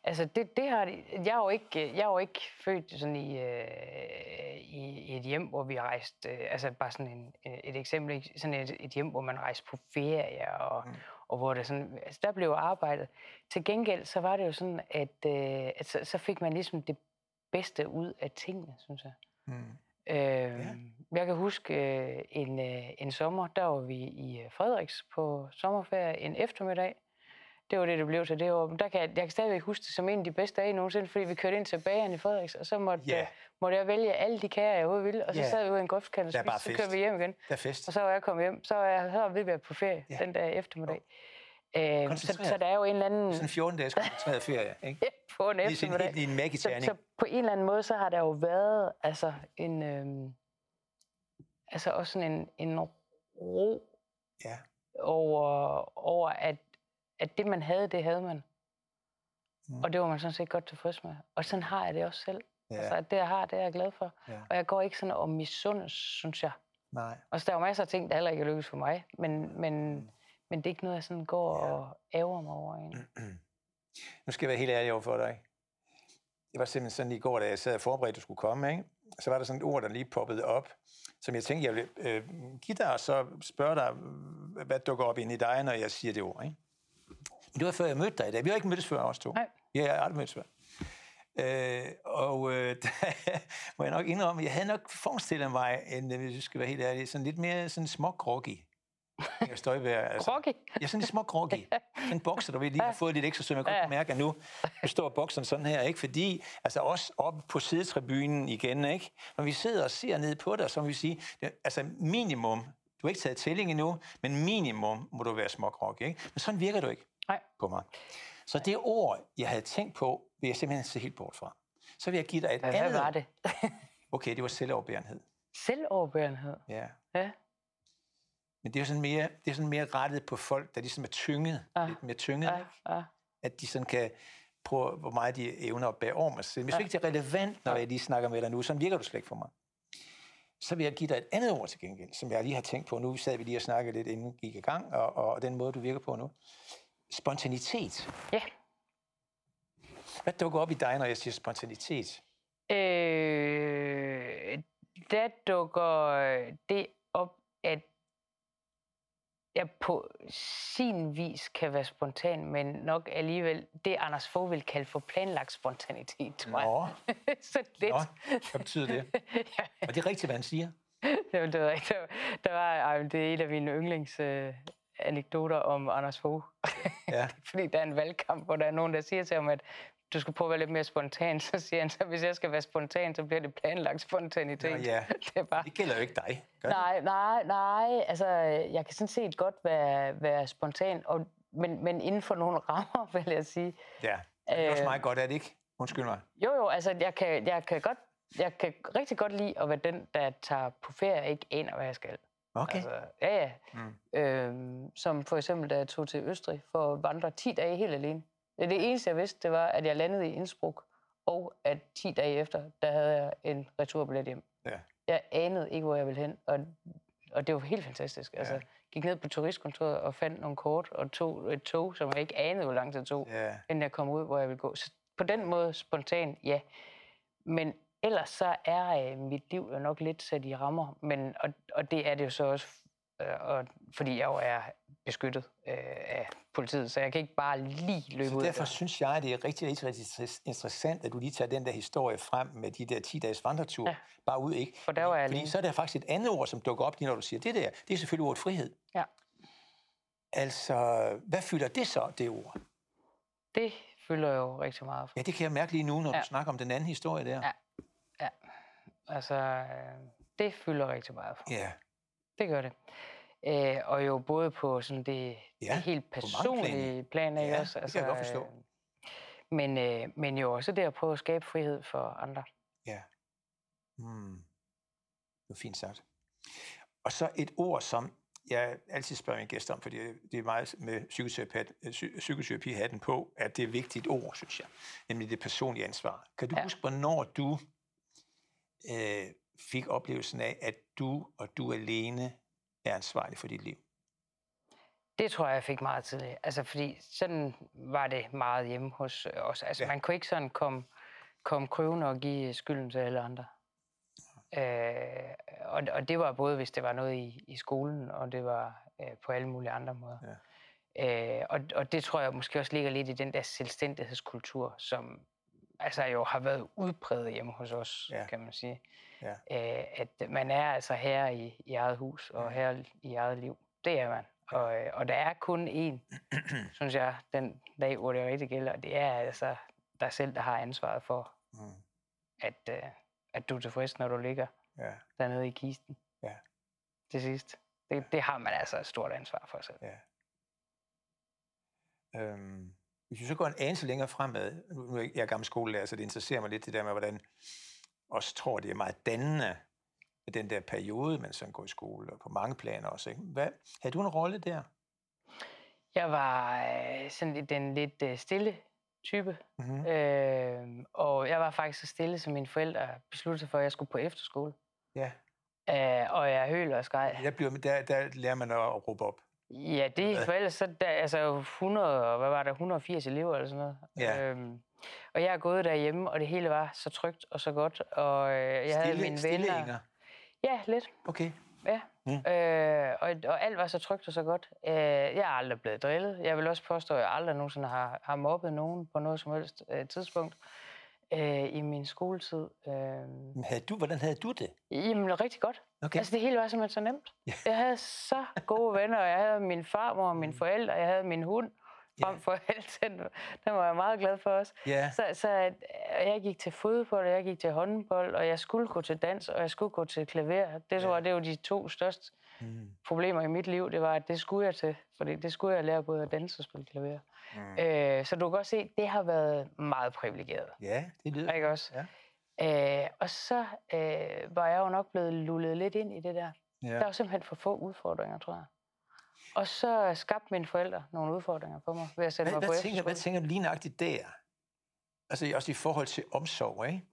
Speaker 2: Altså, det, det har jeg, er jo ikke, jeg er jo ikke født sådan i, øh, i, et hjem, hvor vi har rejst, øh, altså bare sådan en, øh, et eksempel, ikke? sådan et, et hjem, hvor man rejste på ferie, og,
Speaker 1: mm.
Speaker 2: og hvor det sådan, altså der blev arbejdet. Til gengæld, så var det jo sådan, at, øh, at så, så fik man ligesom det bedste ud af tingene, synes jeg.
Speaker 1: Mm.
Speaker 2: Øh, ja. Jeg kan huske øh, en, øh, en sommer, der var vi i øh, Frederiks på sommerferie en eftermiddag. Det var det, det blev til det år. Men der kan jeg, jeg kan stadigvæk huske det som en af de bedste dage nogensinde, fordi vi kørte ind til bageren i Frederiks, og så måtte, yeah. måtte jeg vælge alle de kager, jeg overhovedet ville, og så
Speaker 1: Ja.
Speaker 2: sad vi ude i en grøftkant og spiste, så kørte vi hjem igen.
Speaker 1: Der er fest.
Speaker 2: Og så var jeg kommet hjem, så var jeg, så var vi været på ferie
Speaker 1: ja.
Speaker 2: den dag eftermiddag. Øh, så, så der er jo en eller anden
Speaker 1: Sådan 14 dages koncentreret ferie, ikke?
Speaker 2: på en
Speaker 1: er
Speaker 2: eftermiddag.
Speaker 1: helt i en
Speaker 2: Så,
Speaker 1: magiterning.
Speaker 2: så på en eller anden måde, så har der jo været altså en, øhm, altså også sådan en, en ro
Speaker 1: Ja.
Speaker 2: over, over at, at det, man havde, det havde man.
Speaker 1: Mm.
Speaker 2: Og det var man sådan set godt tilfreds med. Og sådan har jeg det også selv.
Speaker 1: Ja.
Speaker 2: Altså, at det, jeg har, det er jeg glad for.
Speaker 1: Ja.
Speaker 2: Og jeg går ikke sådan og misundes, synes jeg.
Speaker 1: Nej.
Speaker 2: Og så der er jo masser af ting, der heller ikke er lykkedes for mig. Men, men,
Speaker 1: Mm.
Speaker 2: Men det er ikke noget, jeg sådan går
Speaker 1: Ja.
Speaker 2: og ærger mig over. Egentlig.
Speaker 1: Nu skal jeg være helt ærlig over for dig. Det var simpelthen sådan i går, da jeg sad og forberedte, at du skulle komme, ikke? så var der sådan et ord, der lige poppede op, som jeg tænkte, jeg ville øh, give dig, og så spørge dig, hvad dukker op ind i dig, når jeg siger det ord. Ikke? Det var før jeg mødte dig i dag. Vi har ikke mødtes før, os to.
Speaker 2: Nej.
Speaker 1: Vi har aldrig mødtes før. Øh, og øh, der må jeg nok indrømme, jeg havde nok forestillet mig, en, øh, hvis jeg skal være helt ærlig, sådan lidt mere sådan smågroggy. Inger Støjberg. Altså.
Speaker 2: Groggy.
Speaker 1: Ja, sådan lidt små groggy. Sådan en bokser, der ved lige har fået lidt ekstra, så jeg godt
Speaker 2: Ja.
Speaker 1: kan mærke, at nu består bokseren sådan her, ikke? Fordi, altså også oppe på sidetribunen igen, ikke? Når vi sidder og ser ned på dig, så må vi sige, altså minimum, du har ikke taget tælling endnu, men minimum må du være små groggy, ikke? Men sådan virker du ikke
Speaker 2: Nej.
Speaker 1: på mig. Så det ord, jeg havde tænkt på, vil jeg simpelthen se helt bort fra. Så vil jeg give dig et
Speaker 2: Hvad
Speaker 1: andet.
Speaker 2: var det?
Speaker 1: Okay, det var selvoverbærenhed.
Speaker 2: Selvoverbærenhed.
Speaker 1: Ja.
Speaker 2: Ja.
Speaker 1: Men det er jo sådan mere, det er sådan mere rettet på folk, der ligesom er tynget,
Speaker 2: Ah.
Speaker 1: lidt mere tynget, ikke?
Speaker 2: ja.
Speaker 1: at de sådan kan prøve, hvor meget de evner at bære over mig selv. Hvis ja. ikke det er relevant, når jeg lige snakker med dig nu, så virker du slet ikke for mig. Så vil jeg give dig et andet ord til gengæld, som jeg lige har tænkt på nu. sad vi lige og snakkede lidt, inden vi gik i gang, og, og den måde, du virker på nu. Spontanitet.
Speaker 2: ja.
Speaker 1: Hvad dukker op i dig, når jeg siger spontanitet?
Speaker 2: Øh, der dukker det op, at jeg på sin vis kan være spontan, men nok alligevel det, Anders Fogh vil kalde for planlagt spontanitet, tror
Speaker 1: Nå,
Speaker 2: jeg. Så lidt.
Speaker 1: Nå, hvad betyder det?
Speaker 2: ja,
Speaker 1: Og det er rigtigt, hvad han siger.
Speaker 2: det, var, det, var, der, der var, ej, det er et af mine yndlings øh, anekdoter om Anders Fogh.
Speaker 1: Ja.
Speaker 2: Fordi der er en valgkamp, hvor der er nogen, der siger til ham, at du skal prøve at være lidt mere spontan. Så siger han, så hvis jeg skal være spontan, så bliver det planlagt spontanitet.
Speaker 1: Nå, ja.
Speaker 2: Det er bare...
Speaker 1: Det gælder jo ikke dig. Gør det?
Speaker 2: Nej, nej, nej. Altså, jeg kan sådan set godt være, være spontan, og, men, men inden for nogle rammer, vil jeg sige.
Speaker 1: Ja, det er også
Speaker 2: Øh.
Speaker 1: meget godt, er det ikke? Undskyld mig.
Speaker 2: Jo, jo, altså, jeg kan, jeg kan godt jeg kan rigtig godt lide at være den, der tager på ferie og ikke aner, hvad jeg skal.
Speaker 1: Okay.
Speaker 2: Altså, ja, ja.
Speaker 1: Mm.
Speaker 2: Øhm, som for eksempel, da jeg tog til Østrig for at vandre 10 dage helt alene. Det, eneste, jeg vidste, det var, at jeg landede i Innsbruck, og at 10 dage efter, der havde jeg en returbillet hjem.
Speaker 1: Ja.
Speaker 2: Jeg anede ikke, hvor jeg ville hen, og, og det var helt fantastisk. Altså,
Speaker 1: Ja.
Speaker 2: gik ned på turistkontoret og fandt nogle kort og tog et tog, som jeg ikke anede, hvor lang tid tog,
Speaker 1: Ja.
Speaker 2: inden jeg kom ud, hvor jeg ville gå. Så på den måde spontan, ja. Men ellers så er øh, mit liv jo nok lidt sat i rammer, men, og, og det er det jo så også, øh, og, fordi jeg jo er beskyttet øh, af politiet, så jeg kan ikke bare lige løbe
Speaker 1: Så
Speaker 2: ud. af
Speaker 1: derfor
Speaker 2: døren.
Speaker 1: synes jeg, det er rigtig, rigtig, rigtig interessant, at du lige tager den der historie frem med de der 10-dages vandretur. Ja.
Speaker 2: Ja.
Speaker 1: Bare ud, ikke?
Speaker 2: For der var jeg
Speaker 1: Fordi
Speaker 2: alene.
Speaker 1: så er der faktisk et andet ord, som dukker op lige når du siger det der. Det er selvfølgelig ordet frihed.
Speaker 2: Ja.
Speaker 1: Altså, hvad fylder det så, det ord?
Speaker 2: Det fylder jo rigtig meget for.
Speaker 1: Ja, det kan jeg mærke lige nu, når ja.
Speaker 2: Ja.
Speaker 1: du snakker om den anden historie der.
Speaker 2: Ja. Altså, øh, det fylder rigtig meget for.
Speaker 1: ja.
Speaker 2: Det gør det. Øh, og jo både på sådan det,
Speaker 1: Ja,
Speaker 2: det helt personlige plan, ikke
Speaker 1: Ja,
Speaker 2: også?
Speaker 1: det kan jeg godt forstå.
Speaker 2: øh, Men, øh, men jo også det at prøve at skabe frihed for andre.
Speaker 1: Ja. Hmm. Det var fint sagt. Og så et ord, som jeg altid spørger mine gæster om, fordi det er meget med psykoterapi- øh, psy- psykoterapi-hatten på, at det er et vigtigt ord, synes jeg, nemlig det personlige ansvar. Kan du. Ja. huske, hvornår du øh, fik oplevelsen af, at du og du alene er ansvarlig for dit liv?
Speaker 2: Det tror jeg, jeg fik meget tidligt. Altså, fordi sådan var det meget hjemme hos øh, os. Altså,
Speaker 1: Ja.
Speaker 2: man kunne ikke sådan komme, komme krøvende og give skylden til alle andre. Øh, og, og det var både, hvis det var noget i, i skolen, og det var øh, på alle mulige andre måder. Ja. Øh, og, og det tror jeg måske også ligger lidt i den der selvstændighedskultur, som altså jo har været udpræget hjemme hos os, Ja. kan man sige.
Speaker 1: Ja.
Speaker 2: Øh, at man er altså her i, i eget hus og
Speaker 1: Ja.
Speaker 2: her i eget liv. Det er man. Og, øh, og der er kun én, synes jeg, den dag, hvor det rigtig gælder. og Det er altså dig selv, der har ansvaret for,
Speaker 1: Mm.
Speaker 2: at, øh, at du er tilfreds, når du ligger
Speaker 1: Ja,
Speaker 2: dernede i kisten.
Speaker 1: Ja.
Speaker 2: Til sidst. Det, det har man altså et stort ansvar for selv.
Speaker 1: ja. Øhm, hvis vi så går en anelse længere fremad, nu er jeg gammel skolelærer, så det interesserer mig lidt det der med, hvordan også tror, det er meget dannende den der periode, man sådan går i skole, og på mange planer også. Ikke? Hvad, havde du en rolle der?
Speaker 2: Jeg var øh, sådan den lidt øh, stille type.
Speaker 1: Mm-hmm.
Speaker 2: Øh, og jeg var faktisk så stille, som mine forældre besluttede sig for, at jeg skulle på efterskole.
Speaker 1: Ja,
Speaker 2: Øh, og jeg høl og skreg.
Speaker 1: der, bliver, der, der lærer man at råbe op.
Speaker 2: Ja, det
Speaker 1: Hvad?
Speaker 2: for ellers så der, altså 100, og hvad var der, 180 elever eller sådan noget.
Speaker 1: Ja.
Speaker 2: Øhm, og jeg er gået derhjemme, og det hele var så trygt og så godt. Og øh, jeg havde
Speaker 1: Stille,
Speaker 2: mine
Speaker 1: stille
Speaker 2: venner.
Speaker 1: Inger.
Speaker 2: Ja, lidt.
Speaker 1: Okay.
Speaker 2: Ja.
Speaker 1: Mm.
Speaker 2: Øh, og, og alt var så trygt og så godt. Øh, jeg er aldrig blevet drillet. Jeg vil også påstå, at jeg aldrig nogensinde har, har mobbet nogen på noget som helst øh, tidspunkt øh, i min skoletid. Øh,
Speaker 1: Men havde du, hvordan havde du det?
Speaker 2: jamen, rigtig godt.
Speaker 1: Okay.
Speaker 2: Altså, det hele var simpelthen så nemt.
Speaker 1: Ja.
Speaker 2: Jeg havde så gode venner, og jeg havde min farmor og mine
Speaker 1: Mm.
Speaker 2: forældre, og jeg havde min hund. Frem for alt, den, den var jeg meget glad for også.
Speaker 1: Ja,
Speaker 2: Så, så øh, jeg gik til fodbold, og jeg gik til håndbold, og jeg skulle gå til dans, og jeg skulle gå til klaver. Det tror
Speaker 1: Ja.
Speaker 2: jeg, det var de to største
Speaker 1: mm.
Speaker 2: problemer i mit liv. Det var, at det skulle jeg til, fordi det skulle jeg lære både at danse og spille klaver.
Speaker 1: Mm.
Speaker 2: Øh, så du kan godt se, at det har været meget privilegeret.
Speaker 1: ja, det lyder.
Speaker 2: Ikke også?
Speaker 1: Ja.
Speaker 2: Øh, og så øh, var jeg jo nok blevet lullet lidt ind i det der.
Speaker 1: Ja.
Speaker 2: Der var simpelthen for få udfordringer, tror jeg. Og så skabte mine forældre nogle udfordringer for mig ved at sætte
Speaker 1: Hvad,
Speaker 2: mig på
Speaker 1: hvad, tænker, hvad tænker du lige nøjagtigt der? Altså også i forhold til omsorg, ikke?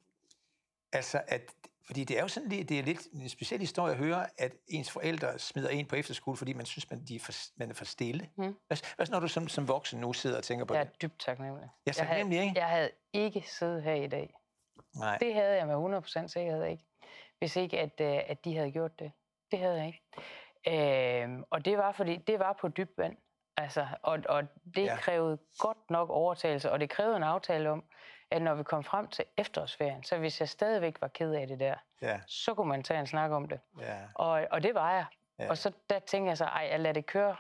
Speaker 1: Altså, at, fordi det er jo sådan lidt, det er lidt en speciel historie at høre, at ens forældre smider en på efterskole, fordi man synes, man, de er for, man er for stille.
Speaker 2: Mm.
Speaker 1: Hvad, hvad så, når du som, som voksen nu sidder og tænker på
Speaker 2: Jeg er
Speaker 1: det?
Speaker 2: dybt taknemmelig.
Speaker 1: Jeg er
Speaker 2: jeg, havde,
Speaker 1: taknemmelig, ikke?
Speaker 2: jeg havde ikke siddet her i dag.
Speaker 1: Nej.
Speaker 2: Det havde jeg med 100% sikkerhed ikke. Hvis ikke, at, øh, at de havde gjort det. Det havde jeg ikke. Øh, og det var, fordi det var på dybt vand. Altså, og, og det
Speaker 1: ja.
Speaker 2: krævede godt nok overtagelse, og det krævede en aftale om, at når vi kom frem til efterårsferien, så hvis jeg stadigvæk var ked af det der,
Speaker 1: Ja,
Speaker 2: så kunne man tage en snak om det.
Speaker 1: ja,
Speaker 2: Og, og det var jeg.
Speaker 1: Ja.
Speaker 2: Og så der tænkte jeg så, ej, jeg lader det køre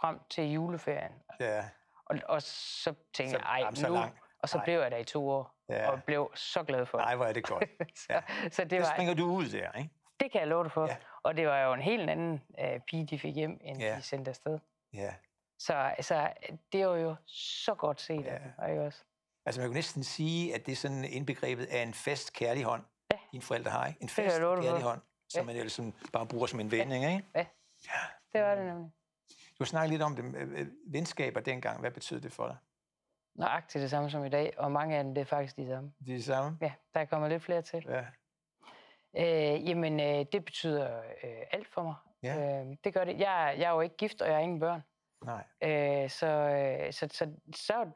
Speaker 2: frem til juleferien.
Speaker 1: ja.
Speaker 2: Og, og så tænkte
Speaker 1: Så-
Speaker 2: jeg, ej,
Speaker 1: jamen, så
Speaker 2: nu...
Speaker 1: langt.
Speaker 2: Og så
Speaker 1: Nej.
Speaker 2: blev jeg der i to år,
Speaker 1: Ja.
Speaker 2: og blev så glad for det.
Speaker 1: Nej, hvor er det godt.
Speaker 2: så,
Speaker 1: ja.
Speaker 2: så det
Speaker 1: Det
Speaker 2: var,
Speaker 1: springer du ud der, ikke?
Speaker 2: det kan jeg love dig for.
Speaker 1: Ja.
Speaker 2: Og det var jo en helt anden øh, pige, de fik hjem, end
Speaker 1: Ja.
Speaker 2: de sendte afsted.
Speaker 1: Ja.
Speaker 2: Så altså, det var jo så godt set
Speaker 1: Ja.
Speaker 2: af dem, ikke også?
Speaker 1: Altså man kan næsten sige, at det er sådan indbegrebet af en fast kærlig hånd,
Speaker 2: Ja.
Speaker 1: dine forældre har, ikke? En fast kærlig
Speaker 2: for.
Speaker 1: hånd, som
Speaker 2: Ja.
Speaker 1: man ellers sådan bare bruger som en vending, ikke?
Speaker 2: Det var det nemlig.
Speaker 1: Du har snakket lidt om det. øh, øh, Venskaber dengang, hvad betød det for dig?
Speaker 2: Nøjagtigt det samme som i dag, og mange af dem, det er faktisk de samme.
Speaker 1: Det er det samme?
Speaker 2: Ja, der er kommet lidt flere til.
Speaker 1: Ja.
Speaker 2: Øh, jamen, øh, det betyder øh, alt for mig.
Speaker 1: Ja.
Speaker 2: Øh, det gør det. Jeg, jeg er jo ikke gift, og jeg har ingen børn.
Speaker 1: Nej.
Speaker 2: Øh, så, øh, så, så, så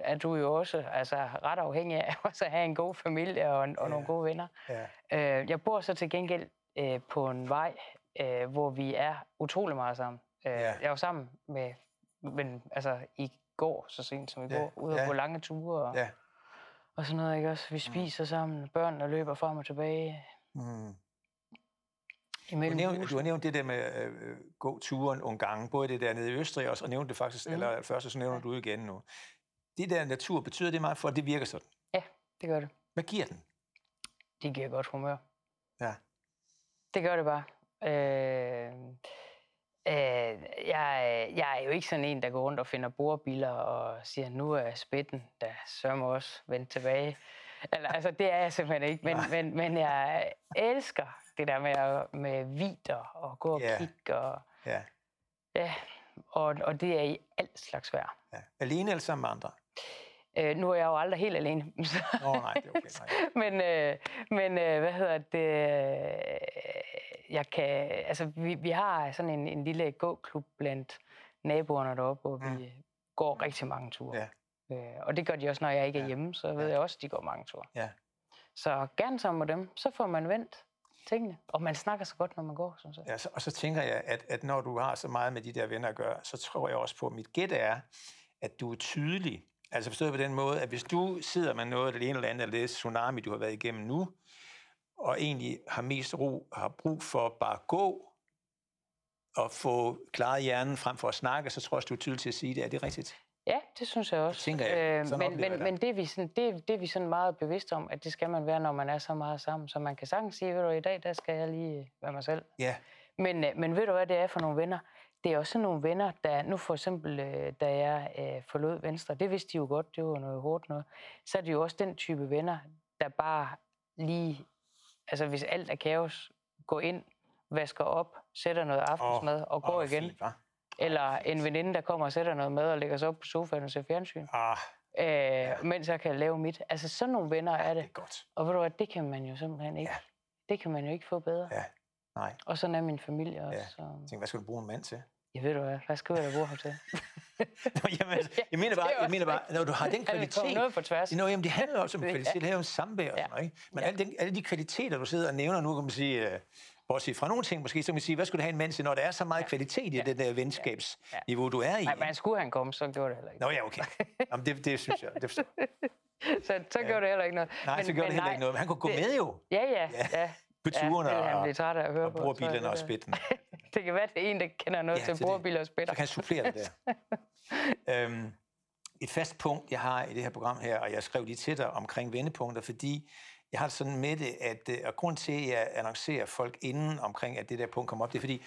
Speaker 2: er du- jo også altså, ret afhængig af også at have en god familie og, og
Speaker 1: Ja.
Speaker 2: nogle gode venner.
Speaker 1: Ja.
Speaker 2: Øh, jeg bor så til gengæld øh, på en vej, øh, hvor vi er utrolig meget sammen. Øh,
Speaker 1: Ja.
Speaker 2: Jeg var sammen med, men, altså i går, så sent som i
Speaker 1: Ja,
Speaker 2: går, ude
Speaker 1: ja.
Speaker 2: at gå lange ture og,
Speaker 1: Ja.
Speaker 2: og sådan noget. Ikke? Også, vi spiser sammen, børnene løber frem og tilbage
Speaker 1: Mm. Du,
Speaker 2: imellem
Speaker 1: nævnt,
Speaker 2: husene.
Speaker 1: du har nævnt det der med øh, gå turen nogle gange, både det der nede i Østrig også, og nævnte det faktisk, mm. Eller først, og så nævner
Speaker 2: Ja.
Speaker 1: du igen nu. Det der natur, betyder det meget for, at det virker sådan?
Speaker 2: Ja, det gør det.
Speaker 1: Hvad giver den?
Speaker 2: Det giver godt humør.
Speaker 1: Ja.
Speaker 2: Det gør det bare. Øh, øh, jeg, jeg er jo ikke sådan en, der går rundt og finder bordbiler og siger, nu er spætten, der sørger også vendt tilbage. Eller, altså, det er jeg simpelthen ikke. Men, men, men jeg elsker det der med, at, med vider og gå og
Speaker 1: Ja.
Speaker 2: kigge. Og,
Speaker 1: Ja.
Speaker 2: ja, og, og det er i alt slags vejr.
Speaker 1: ja. Alene eller sammen med andre?
Speaker 2: Øh, nu er jeg jo aldrig helt alene. så-
Speaker 1: Nå, nej, det er okay. Nej.
Speaker 2: men, øh, men øh, hvad hedder det? Jeg kan, altså, vi, vi har sådan en, en lille gåklub blandt naboerne deroppe, hvor
Speaker 1: Mm.
Speaker 2: vi går rigtig mange ture.
Speaker 1: Ja.
Speaker 2: Øh, og det gør de også, når jeg ikke er
Speaker 1: Ja.
Speaker 2: hjemme, så ved
Speaker 1: Ja.
Speaker 2: jeg også, at de går mange ture.
Speaker 1: Ja.
Speaker 2: Så gerne sammen med dem, så får man vendt tingene. Og man snakker så godt, når man går, synes jeg.
Speaker 1: Ja, så, og så tænker jeg, at, at når du har så meget med de der venner at gøre, så tror jeg også på, at mit gæt er, at du er tydelig. Altså forstået på den måde, at hvis du sidder med noget det ene eller andet, eller det tsunami, du har været igennem nu, og egentlig har mest ro, har brug for bare at gå, og få klaret hjernen frem for at snakke, så tror jeg også, du er tydelig til at sige det. Er det rigtigt?
Speaker 2: Ja, det synes jeg også.
Speaker 1: tænker jeg. Sådan
Speaker 2: men men,
Speaker 1: det.
Speaker 2: men det, er vi sådan, det, det er vi sådan meget bevidste om, at det skal man være, når man er så meget sammen. Så man kan sagtens sige, ved du, i dag der skal jeg lige være mig selv.
Speaker 1: Ja.
Speaker 2: Men, øh, men ved du, hvad det er for nogle venner? Det er også nogle venner, der nu for eksempel, øh, da jeg øh, forlod Venstre, det vidste de jo godt, det var noget hårdt noget, så er det jo også den type venner, der bare lige, altså hvis alt er kaos, går ind, vasker op, sætter noget aftensmad og går
Speaker 1: Åh,
Speaker 2: igen.
Speaker 1: Fint?
Speaker 2: Eller en veninde, der kommer og sætter noget mad og lægger sig op på sofaen og ser fjernsyn,
Speaker 1: Ah,
Speaker 2: øh, mens jeg kan lave mit. Altså sådan nogle venner er
Speaker 1: det
Speaker 2: det.
Speaker 1: er godt.
Speaker 2: Og ved du hvad, det kan man jo simpelthen ikke.
Speaker 1: Ja.
Speaker 2: Det kan man jo ikke få bedre.
Speaker 1: Ja. Nej.
Speaker 2: Og sådan er min familie også.
Speaker 1: Ja.
Speaker 2: Så.
Speaker 1: Jeg tænker, hvad skal du bruge en mand til?
Speaker 2: Jeg ved du hvad, hvad skal jeg bruge ham til?
Speaker 1: Nå, jamen, altså, jeg mener bare, jeg mener bare, når du har den kvalitet,
Speaker 2: noget på tværs.
Speaker 1: Nå, jamen, det handler også om
Speaker 2: Ja.
Speaker 1: kvalitet, det handler om samvær og
Speaker 2: Ja.
Speaker 1: sådan noget, ikke? Men
Speaker 2: Ja.
Speaker 1: alle, den, alle de kvaliteter, du sidder og nævner nu, kan man sige, uh, bortset fra nogle ting måske, så kan man sige, hvad skulle du have en mand til, når der er så meget kvalitet i
Speaker 2: Ja.
Speaker 1: det der venskabsniveau, du er i?
Speaker 2: Nej, men skulle han komme, så gjorde det heller ikke.
Speaker 1: Nå ja, okay. Jamen, det, det synes jeg. Det forstår.
Speaker 2: Så, så gjorde det heller ikke noget.
Speaker 1: Nej, så gjorde det heller
Speaker 2: nej,
Speaker 1: ikke noget. Men han kunne gå
Speaker 2: det-
Speaker 1: med jo
Speaker 2: Ja, ja,
Speaker 1: Ja.
Speaker 2: ja.
Speaker 1: på turene
Speaker 2: ja, det han
Speaker 1: og,
Speaker 2: blive træt af at høre
Speaker 1: og
Speaker 2: på. jeg,
Speaker 1: bilerne og
Speaker 2: det
Speaker 1: spitten.
Speaker 2: Det kan være, det er en, der kender noget
Speaker 1: Ja,
Speaker 2: til
Speaker 1: det.
Speaker 2: brugerbiler og
Speaker 1: Så
Speaker 2: spætter.
Speaker 1: kan han supplere det der. øhm, et fast punkt, jeg har i det her program her, og jeg skrev lige til dig omkring vendepunkter, fordi jeg har sådan med det, at øh, og grund til, at jeg annoncerer folk inden omkring, at det der punkt kommer op, det er fordi,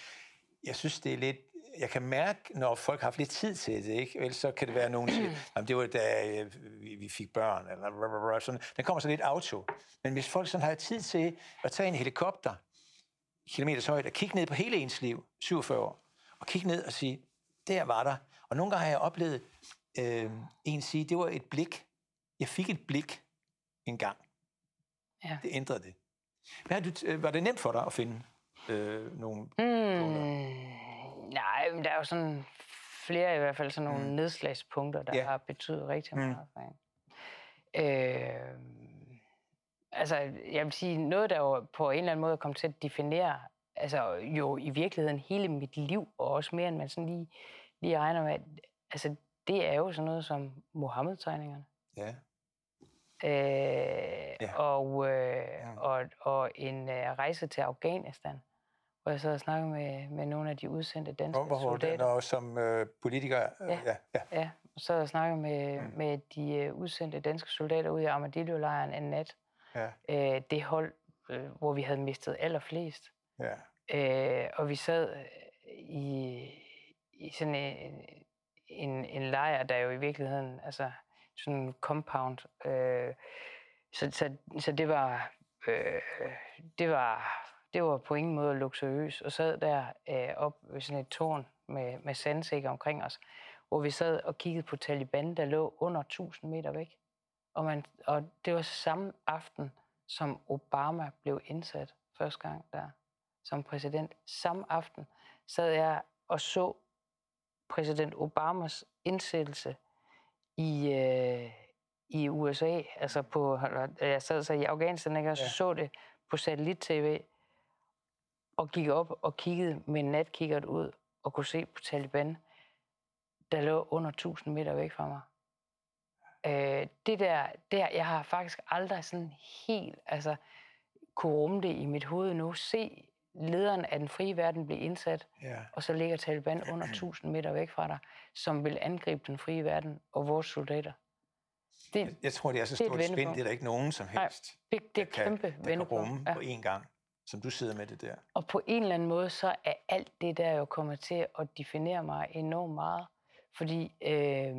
Speaker 1: jeg synes, det er lidt, jeg kan mærke, når folk har haft lidt tid til det, ikke? Ellers så kan det være, at nogen siger, jamen det var da øh, vi, fik børn, eller blablabla, sådan. Den kommer så lidt auto. Men hvis folk sådan har tid til at tage en helikopter, kilometers højde, og kigge ned på hele ens liv, 47 år, og kigge ned og sige, der var der. Og nogle gange har jeg oplevet øh, en sige, det var et blik. Jeg fik et blik en gang.
Speaker 2: Ja.
Speaker 1: Det ændrede det. Hvad har du, øh, var det nemt for dig at finde øh, nogle
Speaker 2: Hmm, nej, men der er jo sådan flere i hvert fald sådan nogle
Speaker 1: Mm.
Speaker 2: mm. nedslagspunkter, der
Speaker 1: Ja.
Speaker 2: har betydet rigtig
Speaker 1: Mm.
Speaker 2: meget for en. Øh, altså, jeg vil sige, noget, der jo på en eller anden måde kom til at definere, altså jo i virkeligheden hele mit liv, og også mere end man sådan lige, lige regner med, altså det er jo sådan noget som Mohammed-tegningerne.
Speaker 1: Ja.
Speaker 2: Øh, ja. Og, øh, ja. og, og en øh, rejse til Afghanistan, hvor jeg så og snakkede med, med nogle af de udsendte danske
Speaker 1: hvor, hvor
Speaker 2: soldater.
Speaker 1: Hvor som øh, politiker? Øh,
Speaker 2: ja. Ja, ja. ja. Så jeg snakkede med, mm. med de øh, udsendte danske soldater ude i Armadillo-lejren en nat. Ja. Øh, det hold, øh, hvor vi havde mistet allerflest. Ja. Øh, og vi sad øh, i, i sådan en, en, en lejr, der jo i virkeligheden, altså sådan en compound. Øh, så, så, så det var, øh, det var, det var på ingen måde luksuriøst, og sad der øh, op ved sådan et tårn med, med sandsækker omkring os, hvor vi sad og kiggede på Taliban, der lå under 1000 meter væk. Og, man, og det var samme aften, som Obama blev indsat første gang der som præsident. Samme aften sad jeg og så præsident Obamas indsættelse i, øh, i USA, altså på, jeg sad så i Afghanistan, ikke, og så, ja. så det på satellit-tv, og gik op og kiggede med natkikkert ud, og kunne se på Taliban, der lå under 1000 meter væk fra mig. Øh, det der, der, jeg har faktisk aldrig sådan helt, altså, kunne rumme det i mit hoved nu, se lederen af den frie verden blive indsat, ja. og så ligger Taliban under 1000 meter væk fra dig, som vil angribe den frie verden og vores soldater.
Speaker 1: Det, jeg, jeg tror, det er så stort et spænd, det er der ikke nogen som helst,
Speaker 2: Nej, det, det er der kæmpe
Speaker 1: kan, der kan rumme ja. på én gang, som du sidder med det der.
Speaker 2: Og på en eller anden måde, så er alt det der jo kommer til at definere mig enormt meget. Fordi øh,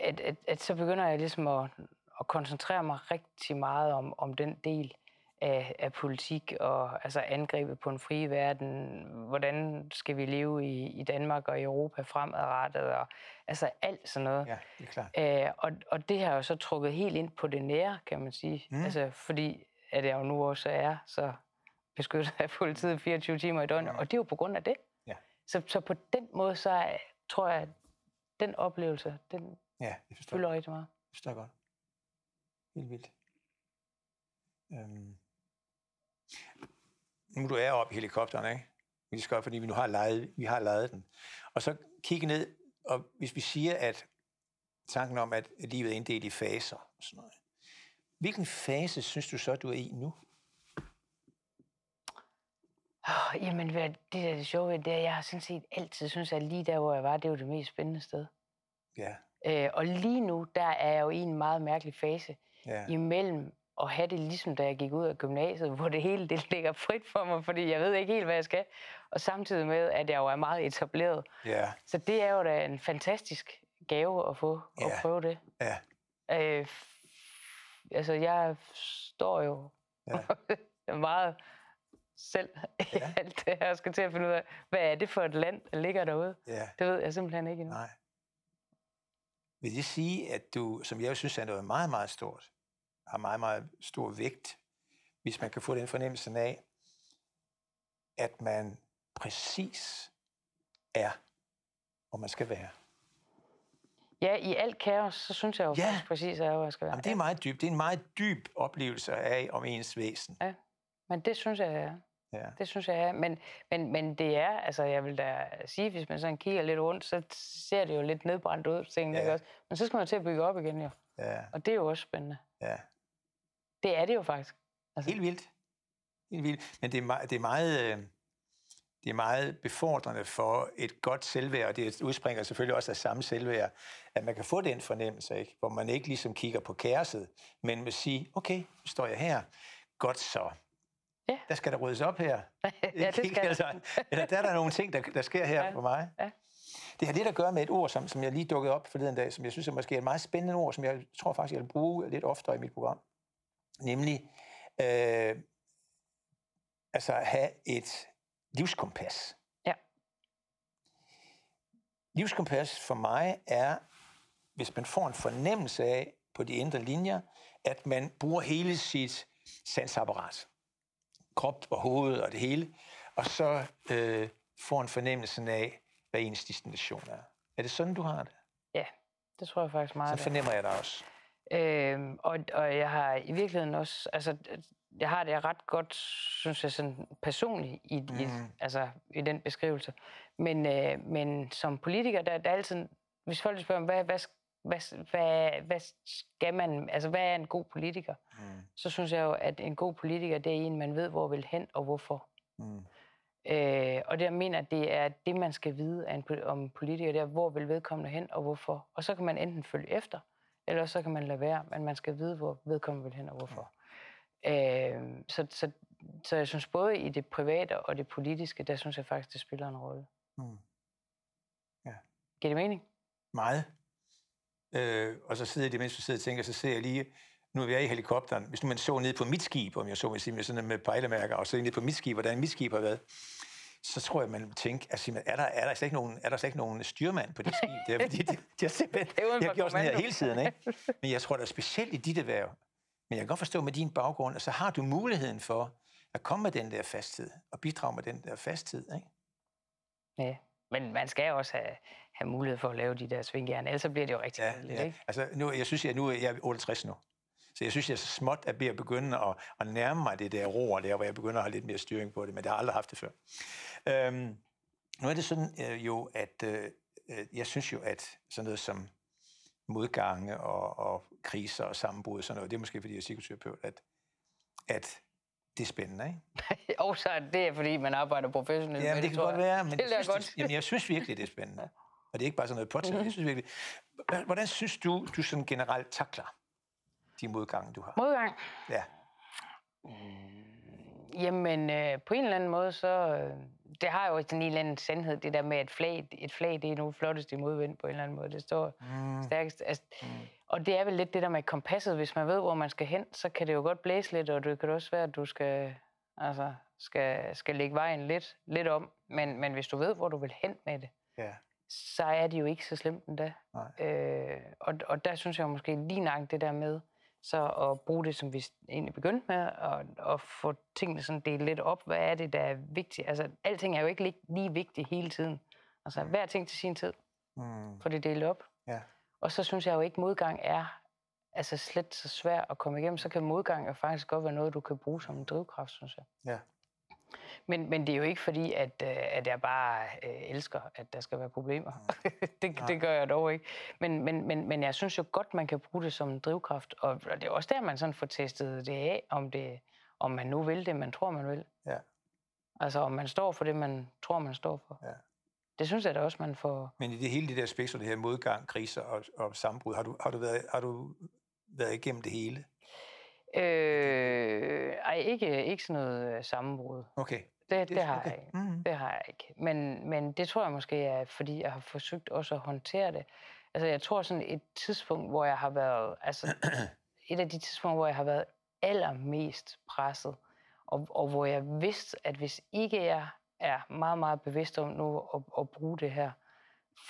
Speaker 2: at, at, at så begynder jeg ligesom at, at koncentrere mig rigtig meget om, om den del, af, af politik og altså angrebet på en fri verden. Hvordan skal vi leve i, i Danmark og i Europa fremadrettet? Og, altså alt sådan noget.
Speaker 1: Ja, det er klart.
Speaker 2: Æ, og, og det har jo så trukket helt ind på det nære, kan man sige. Mm. Altså, fordi at jeg jo nu også er så beskyttet af politiet 24 timer i døgnet, mm. og det er jo på grund af det. Ja. Så, så på den måde, så tror jeg, at den oplevelse, den ja, det fylder rigtig meget.
Speaker 1: Det forstår jeg godt. Helt vildt. Øhm nu du er oppe i helikopteren, ikke? Vi skal, fordi vi nu har lejet, vi har lejet den. Og så kigge ned, og hvis vi siger, at tanken om, at livet er inddelt i faser, og sådan noget. hvilken fase synes du så, du er i nu?
Speaker 2: Oh, jamen, det der er det sjove, det er, jeg har sådan set altid synes, at lige der, hvor jeg var, det var det mest spændende sted. Ja. Øh, og lige nu, der er jeg jo i en meget mærkelig fase ja. imellem at have det ligesom da jeg gik ud af gymnasiet, hvor det hele det ligger frit for mig, fordi jeg ved ikke helt, hvad jeg skal. Og samtidig med, at jeg jo er meget etableret. Yeah. Så det er jo da en fantastisk gave at få yeah. at prøve det. Ja. Yeah. Øh, altså, jeg står jo yeah. meget selv i yeah. alt det her, skal til at finde ud af, hvad er det for et land, der ligger derude? Yeah. Det ved jeg simpelthen ikke endnu. Nej.
Speaker 1: Vil det sige, at du, som jeg synes er noget meget, meget stort, har meget, meget stor vægt, hvis man kan få den fornemmelse af, at man præcis er, hvor man skal være.
Speaker 2: Ja, i alt kaos, så synes jeg jo ja. faktisk præcis er, hvor jeg skal være.
Speaker 1: Jamen, det er meget dybt. Det er en meget dyb oplevelse af om ens væsen.
Speaker 2: Ja, men det synes jeg er. Ja. Det synes jeg er. Men, men, men det er, altså jeg vil da sige, hvis man sådan kigger lidt rundt, så ser det jo lidt nedbrændt ud, tingene, ja. ikke også? Men så skal man til at bygge op igen jo. Ja. Og det er jo også spændende. Ja. Det er det jo faktisk.
Speaker 1: Altså. Helt vildt. Helt vildt. Men det er, meget, det er meget... Øh, det er meget befordrende for et godt selvværd, og det udspringer selvfølgelig også af samme selvværd, at man kan få den fornemmelse, ikke? hvor man ikke ligesom kigger på kærset, men vil sige, okay, nu står jeg her, godt så. Ja. Der skal der ryddes op her.
Speaker 2: ja, det skal altså,
Speaker 1: eller der er der nogle ting, der, der sker her ja. for mig. Ja. Det har lidt at gøre med et ord, som, som jeg lige dukkede op forleden dag, som jeg synes er måske et meget spændende ord, som jeg tror faktisk, jeg vil bruge lidt oftere i mit program nemlig øh, altså have et livskompas. Ja. Livskompas for mig er, hvis man får en fornemmelse af på de indre linjer, at man bruger hele sit sansapparat, krop og hoved og det hele, og så øh, får en fornemmelse af, hvad ens destination er. Er det sådan, du har det?
Speaker 2: Ja, det tror jeg faktisk meget.
Speaker 1: Så fornemmer jeg det også.
Speaker 2: Øhm, og, og jeg har i virkeligheden også, altså jeg har det ret godt, synes jeg, sådan personligt i, mm. i, altså, i den beskrivelse. Men, øh, men som politiker, der, der er altid, hvis folk spørger, hvad, hvad, hvad, hvad, hvad skal man, altså hvad er en god politiker? Mm. Så synes jeg jo, at en god politiker, det er en, man ved, hvor vil hen og hvorfor. Mm. Øh, og det jeg mener, det er det, man skal vide af en, om politiker, det er, hvor vil vedkommende hen og hvorfor. Og så kan man enten følge efter, eller så kan man lade være, men man skal vide, hvor vedkommende vil hen og hvorfor. Mm. Øh, så, så, så jeg synes både i det private og det politiske, der synes jeg faktisk, det spiller en rolle. Mm. Ja. Giver det mening?
Speaker 1: Meget. Øh, og så sidder jeg, mens du sidder og tænker, så ser jeg lige, nu er jeg i helikopteren, hvis nu man så ned på mit skib, om jeg så vil sige, med sådan med pejlemærker, og så ned på mit skib, hvordan mit skib har været, så tror jeg, man vil tænke, altså, er der, er der slet ikke nogen, er der slet ikke nogen styrmand på det skib? Det er, fordi de, de har simpelthen de har gjort sådan her hele tiden. Ikke? Men jeg tror, der er specielt i dit erhverv, men jeg kan godt forstå med din baggrund, at så har du muligheden for at komme med den der fasthed, og bidrage med den der fasthed. Ikke?
Speaker 2: Ja, men man skal også have, have mulighed for at lave de der svingjern, ellers bliver det jo rigtig ja, kedeligt, ja. ikke?
Speaker 1: Altså, nu, jeg synes, jeg, nu er jeg 68 nu. Så jeg synes, jeg er så småt at, at begynde at, at nærme mig det der roer der, hvor jeg begynder at have lidt mere styring på det, men det har jeg aldrig haft det før. Øhm, nu er det sådan øh, jo, at øh, øh, jeg synes jo, at sådan noget som modgange og, og kriser og sammenbrud og sådan noget, det er måske fordi jeg er psykoterapeut, at, at det er spændende, ikke?
Speaker 2: og så er det, fordi man arbejder professionelt.
Speaker 1: Ja, men det kan godt være, men det jeg, synes, godt. Det, jamen, jeg synes virkelig, det er spændende. Og det er ikke bare sådan noget påtaget. Mm-hmm. Jeg synes virkelig. Hvordan synes du, du sådan generelt takler de modgange, du har?
Speaker 2: Modgang?
Speaker 1: Ja.
Speaker 2: Mm, jamen, øh, på en eller anden måde, så... Øh, det har jo sådan en eller anden sandhed, det der med, at flag, et flag, det er nu flottest i modvind på en eller anden måde. Det står mm. stærkest. Altså, mm. Og det er vel lidt det der med kompasset. Hvis man ved, hvor man skal hen, så kan det jo godt blæse lidt, og det kan også være, at du skal, altså, skal, skal lægge vejen lidt, lidt om. Men, men hvis du ved, hvor du vil hen med det, ja så er det jo ikke så slemt endda. Øh, og, og der synes jeg måske lige nok det der med, så at bruge det, som vi egentlig begyndte med, og, og få tingene sådan delt lidt op. Hvad er det, der er vigtigt? Altså, alting er jo ikke lige, vigtigt hele tiden. Altså, hver ting til sin tid. Mm. Få det delt op. Ja. Og så synes jeg jo ikke, modgang er altså slet så svært at komme igennem. Så kan modgang jo faktisk godt være noget, du kan bruge som en drivkraft, synes jeg. Ja. Men, men det er jo ikke fordi, at, øh, at jeg bare øh, elsker, at der skal være problemer. Det, det gør jeg dog ikke. Men, men, men, men jeg synes jo godt, man kan bruge det som en drivkraft. Og, og det er også der, man sådan får testet det af, om, det, om man nu vil det, man tror, man vil. Ja. Altså om man står for det, man tror, man står for. Ja. Det synes jeg da også, man får...
Speaker 1: Men i det hele det der spektrum, det her modgang, kriser og, og sammenbrud, har du, har, du været, har du været igennem det hele?
Speaker 2: Øh, ej, ikke, ikke sådan noget øh, sammenbrud.
Speaker 1: Okay.
Speaker 2: Det, det, har okay. jeg. Mm-hmm. Det har jeg ikke. Men, men det tror jeg måske er, fordi jeg har forsøgt også at håndtere det. Altså, jeg tror sådan et tidspunkt, hvor jeg har været, altså et af de tidspunkter, hvor jeg har været allermest presset, og, og hvor jeg vidste, at hvis ikke jeg er meget, meget bevidst om nu at, at bruge det her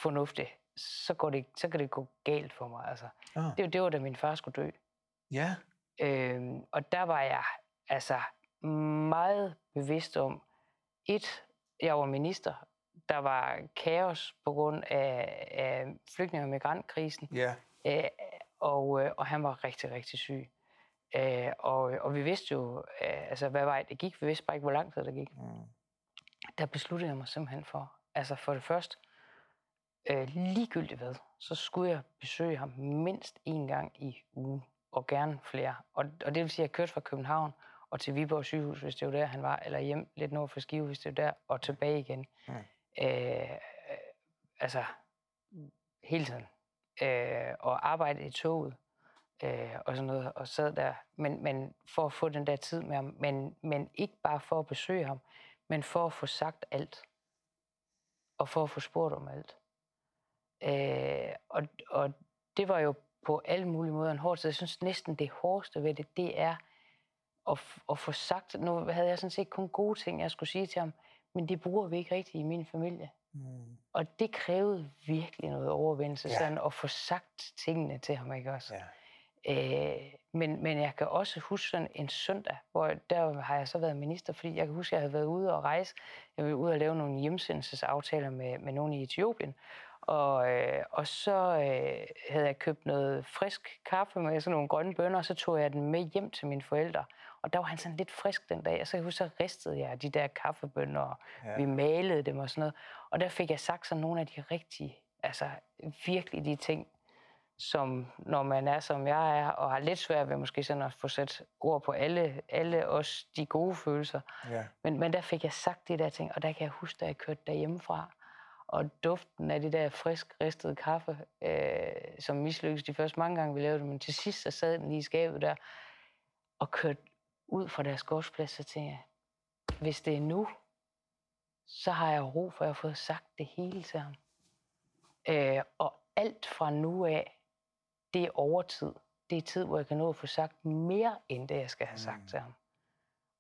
Speaker 2: fornuftigt, så, går det, så kan det gå galt for mig. Altså, ah. det, det var da min far skulle dø.
Speaker 1: Ja.
Speaker 2: Øhm, og der var jeg altså meget bevidst om, et, jeg var minister, der var kaos på grund af, af flygtninge- og migrantkrisen,
Speaker 1: ja.
Speaker 2: øh, og, øh, og han var rigtig, rigtig syg. Øh, og, og vi vidste jo, øh, altså hvad vej det gik, vi vidste bare ikke, hvor lang tid det gik. Mm. Der besluttede jeg mig simpelthen for, altså for det første, øh, ligegyldigt hvad, så skulle jeg besøge ham mindst en gang i ugen og gerne flere. Og, og det vil sige, at jeg kørte fra København og til Viborg sygehus, hvis det var der, han var, eller hjem lidt nord for Skive, hvis det var der, og tilbage igen. Mm. Øh, altså, hele tiden. Øh, og arbejde i toget, øh, og sådan noget, og sad der. Men, men for at få den der tid med ham, men, men ikke bare for at besøge ham, men for at få sagt alt. Og for at få spurgt om alt. Øh, og, og det var jo på alle mulige måder en hård tid. Jeg synes næsten det hårdeste ved det, det er at, at få sagt, nu havde jeg sådan set kun gode ting, jeg skulle sige til ham, men det bruger vi ikke rigtigt i min familie. Mm. Og det krævede virkelig noget overvindelse, ja. sådan at få sagt tingene til ham, ikke også? Ja. Øh, men, men jeg kan også huske sådan en søndag, hvor der har jeg så været minister, fordi jeg kan huske, at jeg havde været ude og rejse. Jeg var ude og lave nogle hjemsendelsesaftaler med, med nogen i Etiopien. Og, øh, og så øh, havde jeg købt noget frisk kaffe med sådan nogle grønne bønner, og så tog jeg den med hjem til mine forældre. Og der var han sådan lidt frisk den dag, og så, så ristede jeg de der kaffebønner, og ja. vi malede dem og sådan noget. Og der fik jeg sagt sådan nogle af de rigtige, altså virkelig de ting, som når man er, som jeg er, og har lidt svært ved måske sådan at få sat ord på alle, alle os de gode følelser. Ja. Men, men der fik jeg sagt de der ting, og der kan jeg huske, da jeg kørte derhjemmefra, og duften af det der frisk ristede kaffe, øh, som mislykkedes de første mange gange, vi lavede det, men til sidst så sad den lige i skabet der, og kørte ud fra deres gårdsplads, så tænkte jeg, hvis det er nu, så har jeg ro, for jeg har fået sagt det hele til ham. Øh, og alt fra nu af, det er overtid. Det er tid, hvor jeg kan nå at få sagt mere, end det, jeg skal have sagt mm. til ham.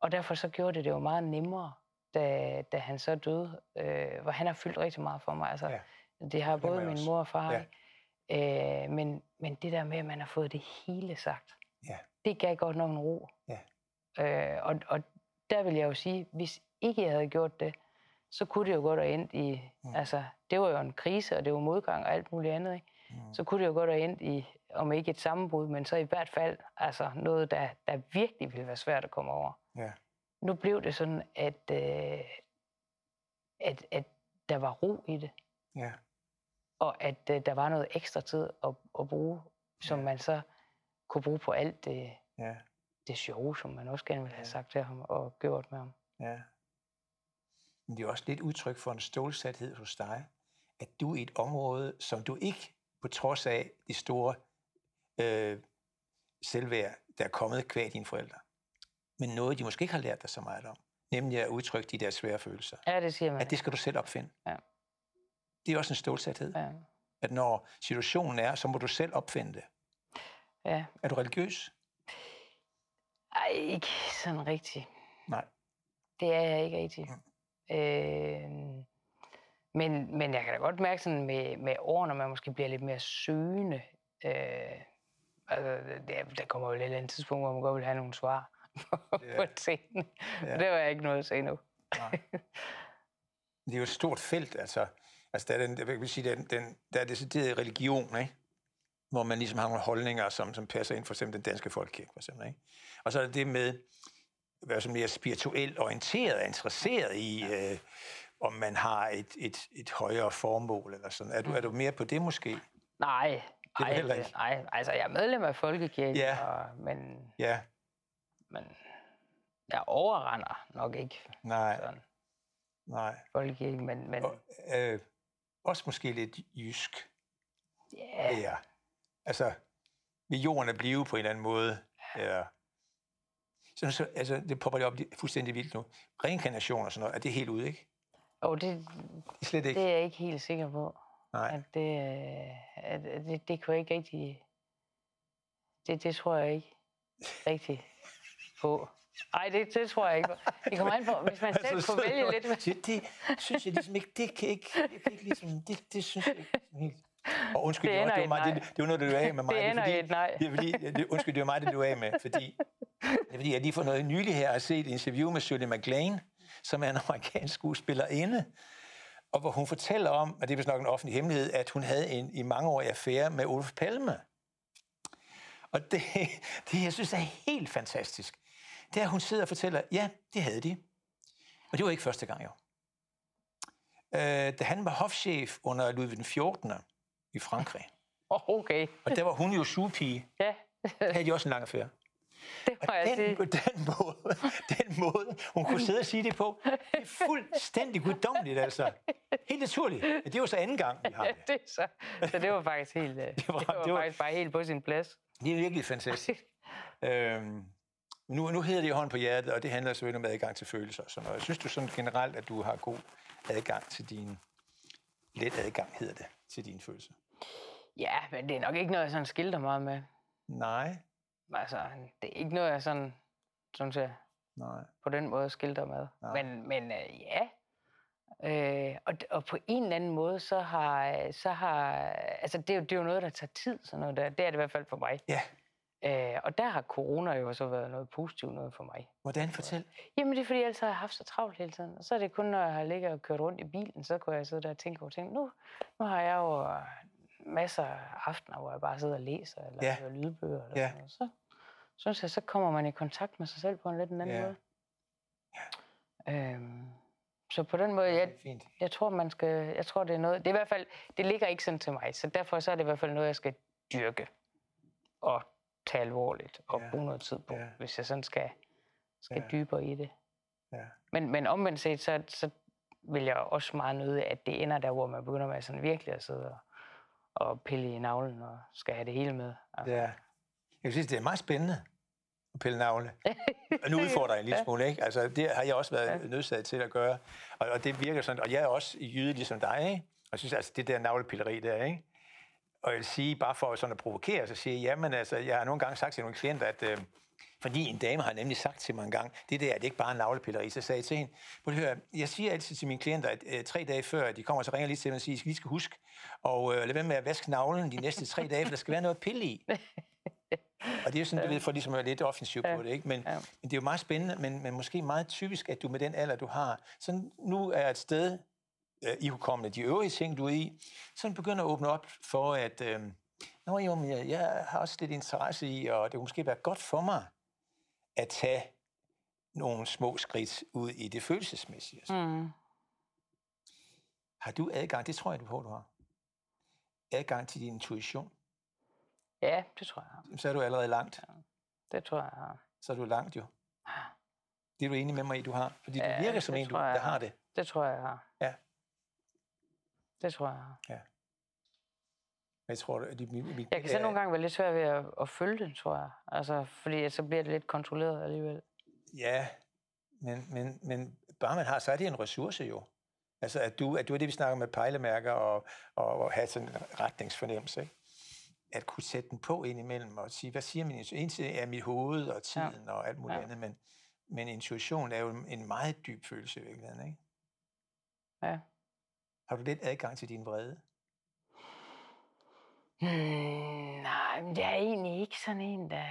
Speaker 2: Og derfor så gjorde det det jo meget nemmere, da, da han så døde, øh, hvor han har fyldt rigtig meget for mig. Altså, ja. Det har både min mor og far. Ja. Øh, men, men det der med, at man har fået det hele sagt, ja. det gav godt nok en ro. Ja. Øh, og, og der vil jeg jo sige, hvis ikke jeg havde gjort det, så kunne det jo godt have endt i, mm. altså, det var jo en krise, og det var modgang og alt muligt andet, ikke? Mm. så kunne det jo godt have endt i, om ikke et sammenbrud, men så i hvert fald altså noget, der, der virkelig ville være svært at komme over. Ja. Nu blev det sådan, at, øh, at, at der var ro i det. Ja. Og at øh, der var noget ekstra tid at, at bruge, som ja. man så kunne bruge på alt det, ja. det sjove, som man også gerne ville have sagt til ham og gjort med ham. Ja.
Speaker 1: Men det er også lidt udtryk for en stålsathed hos dig, at du i et område, som du ikke, på trods af de store øh, selvværd, der er kommet kvæg dine forældre, men noget, de måske ikke har lært dig så meget om, nemlig at udtrykke de der svære følelser.
Speaker 2: Ja, det siger man.
Speaker 1: At det skal du selv opfinde. Ja. Det er også en stålsathed. Ja. At når situationen er, så må du selv opfinde det. Ja. Er du religiøs?
Speaker 2: Ej, ikke sådan rigtigt.
Speaker 1: Nej.
Speaker 2: Det er jeg ikke rigtigt. Mm. Øh, men, men jeg kan da godt mærke sådan med, med år, når man måske bliver lidt mere søgende. Øh, altså, der, der kommer jo et eller andet tidspunkt, hvor man godt vil have nogle svar på yeah. tingene. Yeah. Det var jeg ikke noget at se nu. Nej.
Speaker 1: Det er jo et stort felt, altså. Altså, der er, den, jeg vil sige, den, den, der er decideret religion, ikke? hvor man ligesom har nogle holdninger, som, som passer ind for eksempel den danske folkekirke. For eksempel, ikke? Og så er det med at være mere spirituelt orienteret og interesseret i, øh, om man har et, et, et højere formål eller sådan. Er du, er du mere på det måske?
Speaker 2: Nej, det er nej, nej, altså jeg er medlem af Folkekirken, ja. og, men, ja. Men jeg overrender nok ikke
Speaker 1: nej. sådan. Nej.
Speaker 2: Folkekirken, men... men og,
Speaker 1: øh, også måske lidt jysk. Yeah. Ja. Altså, vil jorden er blive på en eller anden måde? Ja. Så, så, altså, det popper det op fuldstændig vildt nu. Reinkarnation og sådan noget, er det helt ude, ikke?
Speaker 2: Oh, det, det, slet ikke. det er jeg ikke helt sikker på. Nej. At det, at det, det kunne jeg ikke rigtig... Det, det tror jeg ikke rigtig på. Nej, det, det tror jeg ikke. Det kommer an på, hvis man selv altså, kunne vælge lidt.
Speaker 1: Det, det synes jeg ligesom ikke, det kan ikke, det kan ikke ligesom, det, det synes jeg ikke. Og undskyld, det, det, var, det, var mig, det, det var noget, du af med mig.
Speaker 2: Det ender
Speaker 1: det
Speaker 2: er fordi, et nej.
Speaker 1: Det er fordi, det, undskyld, det var mig, det du af med, fordi, det er fordi, jeg lige for noget nylig her har set et interview med Shirley MacLaine, som er en amerikansk skuespillerinde, og hvor hun fortæller om, og det er vist nok en offentlig hemmelighed, at hun havde en i mange år affære med Olof Palme. Og det, det, jeg synes er helt fantastisk, det er, at hun sidder og fortæller, ja, det havde de. Og det var ikke første gang, jo. Øh, da han var hofchef under Ludvig den 14. i Frankrig.
Speaker 2: Okay.
Speaker 1: og der var hun jo sugepige. Ja. der havde de også en lang affære. Det må jeg den, sige. Den måde, den måde, hun kunne sidde og sige det på, det er fuldstændig guddommeligt, altså. Helt naturligt. Det jo så anden gang, vi har det.
Speaker 2: Ja, det så. så det var faktisk helt, øh, det var, det var, det var faktisk bare helt på sin plads.
Speaker 1: Det er virkelig fantastisk. øhm, nu, nu hedder det jo hånd på hjertet, og det handler selvfølgelig om adgang til følelser. Så noget. Synes du sådan generelt, at du har god adgang til din... Let adgang hedder det, til dine følelser?
Speaker 2: Ja, men det er nok ikke noget, jeg sådan skilter meget med.
Speaker 1: Nej.
Speaker 2: Altså, det er ikke noget, jeg sådan, synes jeg, Nej. på den måde skilter med. Nej. Men, men øh, ja, Øh, og, og på en eller anden måde, så har, så har altså det, er jo, det er jo noget, der tager tid, sådan noget der. Det er det i hvert fald for mig. Ja. Øh, og der har corona jo så været noget positivt noget for mig.
Speaker 1: Hvordan? Fortæl.
Speaker 2: Jamen det er fordi, ellers har jeg haft så travlt hele tiden. Og så er det kun, når jeg har ligget og kørt rundt i bilen, så kunne jeg sidde der og tænke over ting. Nu, nu har jeg jo masser af aftener, hvor jeg bare sidder og læser, eller
Speaker 1: Ja.
Speaker 2: ja. lydbøger. Eller
Speaker 1: Ja.
Speaker 2: sådan noget. Så synes jeg, så kommer man i kontakt med sig selv på en lidt en anden
Speaker 1: Ja.
Speaker 2: måde. Øhm, så på den måde, jeg,
Speaker 1: fint.
Speaker 2: jeg tror, man skal, jeg tror, det er noget, det er i hvert fald, det ligger ikke sådan til mig, så derfor så er det i hvert fald noget, jeg skal dyrke og tage alvorligt og
Speaker 1: Ja.
Speaker 2: bruge noget tid på,
Speaker 1: Ja.
Speaker 2: hvis jeg sådan skal, skal
Speaker 1: Ja.
Speaker 2: ja. dybere i det.
Speaker 1: Ja.
Speaker 2: Men, men omvendt set, så, så vil jeg også meget nøde, at det ender der, hvor man begynder med sådan virkelig at sidde og, og pille i navlen og skal have det hele med. Altså,
Speaker 1: Ja. Jeg synes, det er meget spændende at pille navle. Og nu udfordrer jeg en lille
Speaker 2: Ja.
Speaker 1: smule, ikke? Altså, det har jeg også været
Speaker 2: Ja.
Speaker 1: nødsaget til at gøre. Og, og det virker sådan, og jeg er også jyde ligesom dig, ikke? Og jeg synes altså, det der navlepilleri der, ikke? Og jeg vil sige, bare for sådan at provokere, så siger jeg, jamen altså, jeg har nogle gange sagt til nogle klienter, at øh, fordi en dame har nemlig sagt til mig en gang, det der er det ikke bare navlepilleri, så sagde jeg til hende, prøv at høre, jeg siger altid til mine klienter, at øh, tre dage før de kommer, så ringer jeg lige til dem og siger, I skal huske, og øh, lad være med at vaske navlen de næste tre dage, for der skal være noget pille i. Og det er jo sådan, du ved, for ligesom at være lidt offensiv
Speaker 2: Ja.
Speaker 1: på det, ikke? Men,
Speaker 2: Ja.
Speaker 1: men det er jo meget spændende, men, men måske meget typisk, at du med den alder, du har, så nu er et sted øh, i hukommende, de øvrige ting, du er i, så begynder at åbne op for, at øh, Nå, jo, men jeg, jeg har også lidt interesse i, og det kunne måske være godt for mig at tage nogle små skridt ud i det følelsesmæssige. Mm.
Speaker 2: Mm.
Speaker 1: Har du adgang, det tror jeg, du på, du har, adgang til din intuition,
Speaker 2: Ja, det tror jeg.
Speaker 1: så er du allerede langt.
Speaker 2: Det tror jeg. har.
Speaker 1: Så er du langt jo. Det er du enig med mig i, du har. Fordi du
Speaker 2: Ja,
Speaker 1: virker som en, du, der
Speaker 2: har
Speaker 1: det.
Speaker 2: Det tror jeg, jeg har.
Speaker 1: Ja.
Speaker 2: Det tror jeg, jeg har.
Speaker 1: Jeg tror, at de, mit, mit,
Speaker 2: Jeg kan selv nogle gange være lidt svært ved at, at følge det, tror jeg. Altså, fordi så bliver det lidt kontrolleret alligevel.
Speaker 1: Ja, men, men, men bare man har, så er det en ressource jo. Altså, at du, at du er det, vi snakker med pejlemærker og, og, og have sådan en retningsfornemmelse, ikke? At kunne sætte den på ind imellem og sige, hvad siger min intuition? En ting er mit hoved og tiden ja. og alt muligt ja.
Speaker 2: Ja.
Speaker 1: andet, men, men intuition er jo en meget dyb følelse i virkeligheden, ikke?
Speaker 2: Ja.
Speaker 1: Har du lidt adgang til din vrede?
Speaker 2: Hmm, nej, men det er egentlig ikke sådan en, der...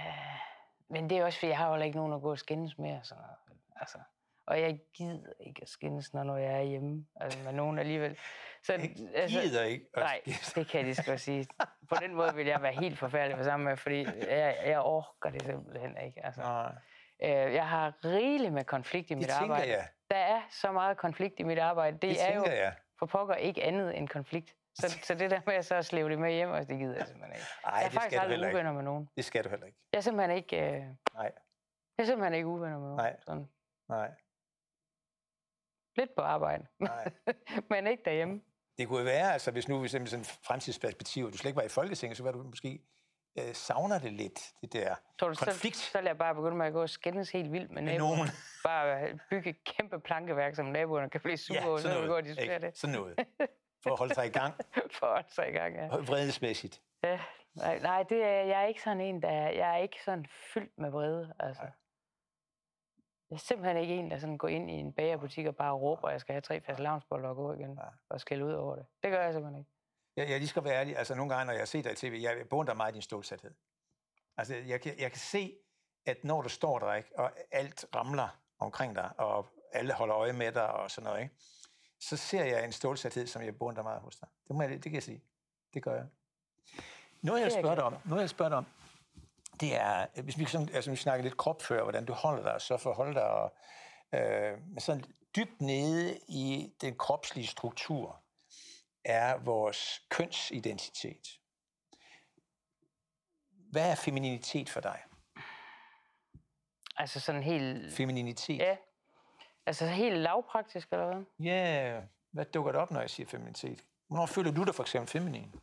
Speaker 2: Men det er også, fordi jeg har jo ikke nogen at gå og skændes med. Og sådan noget. Altså, og jeg gider ikke at skændes, når jeg er hjemme altså med nogen alligevel. Så,
Speaker 1: Jeg gider ikke. at
Speaker 2: Nej, det kan så godt sige. På den måde vil jeg være helt forfærdelig for sammen med, fordi jeg, jeg orker det simpelthen ikke. Altså,
Speaker 1: Nej,
Speaker 2: øh, jeg har rigeligt med konflikt i
Speaker 1: det
Speaker 2: mit
Speaker 1: tænker
Speaker 2: arbejde.
Speaker 1: jeg.
Speaker 2: Der er så meget konflikt i mit arbejde. Det,
Speaker 1: Det
Speaker 2: er jo
Speaker 1: jeg.
Speaker 2: For pokker ikke andet end konflikt. Så, så det der med at så slæve det med hjem, altså, det gider jeg simpelthen ikke.
Speaker 1: Ej,
Speaker 2: jeg er
Speaker 1: det
Speaker 2: faktisk
Speaker 1: skal du
Speaker 2: aldrig uvenner med nogen.
Speaker 1: Det skal du heller ikke.
Speaker 2: Jeg er simpelthen ikke, øh, jeg
Speaker 1: Nej,
Speaker 2: er simpelthen ikke uvenner med nogen.
Speaker 1: Nej.
Speaker 2: Sådan.
Speaker 1: nej,
Speaker 2: Lidt på arbejde,
Speaker 1: nej.
Speaker 2: men ikke derhjemme.
Speaker 1: Det kunne være, altså hvis nu vi sådan sådan fremtidsperspektiv, du slet ikke var i Folketinget, så var du måske øh, savner det lidt, det der
Speaker 2: Tror du, så,
Speaker 1: konflikt
Speaker 2: så vil jeg bare begynde med at gå og skændes helt vildt med
Speaker 1: med
Speaker 2: naboen.
Speaker 1: nogen.
Speaker 2: Bare bygge et kæmpe plankeværk, som naboerne kan blive sure over, så vil vi gå og diskutere
Speaker 1: ikke?
Speaker 2: det.
Speaker 1: Sådan noget. For at holde sig i gang,
Speaker 2: For at så i gang, ja.
Speaker 1: vredesmæssigt.
Speaker 2: ja. Nej, nej, det er, jeg er ikke sådan en, der jeg er ikke sådan fyldt med vrede. Altså.
Speaker 1: Nej.
Speaker 2: Jeg er simpelthen ikke en, der sådan går ind i en bagerbutik og bare råber, at jeg skal have tre fast lavnsboller og gå igen
Speaker 1: Nej.
Speaker 2: og skælde ud over det. Det gør jeg simpelthen ikke.
Speaker 1: Jeg, jeg lige skal være ærlig, altså nogle gange, når jeg ser dig i tv, jeg beundrer meget din stålsathed. Altså jeg, kan- jeg kan se, at når du står der, ikke, og alt ramler omkring dig, og alle holder øje med dig og sådan noget, ikke, så ser jeg en stålsathed, som jeg beundrer meget hos dig. Det, må jeg, det kan jeg sige. Det gør jeg. Noget jeg vil
Speaker 2: Det er jeg
Speaker 1: spørge dig om, noget jeg vil spørge dig om, det er, hvis vi, sådan, altså, vi snakker lidt krop før, hvordan du holder dig, så for holde dig og, øh, sådan dybt nede i den kropslige struktur, er vores kønsidentitet. Hvad er femininitet for dig?
Speaker 2: Altså sådan helt...
Speaker 1: Femininitet?
Speaker 2: Ja. Altså helt lavpraktisk, eller hvad?
Speaker 1: Ja, hvad dukker det op, når jeg siger femininitet? Hvornår føler du dig for eksempel feminin?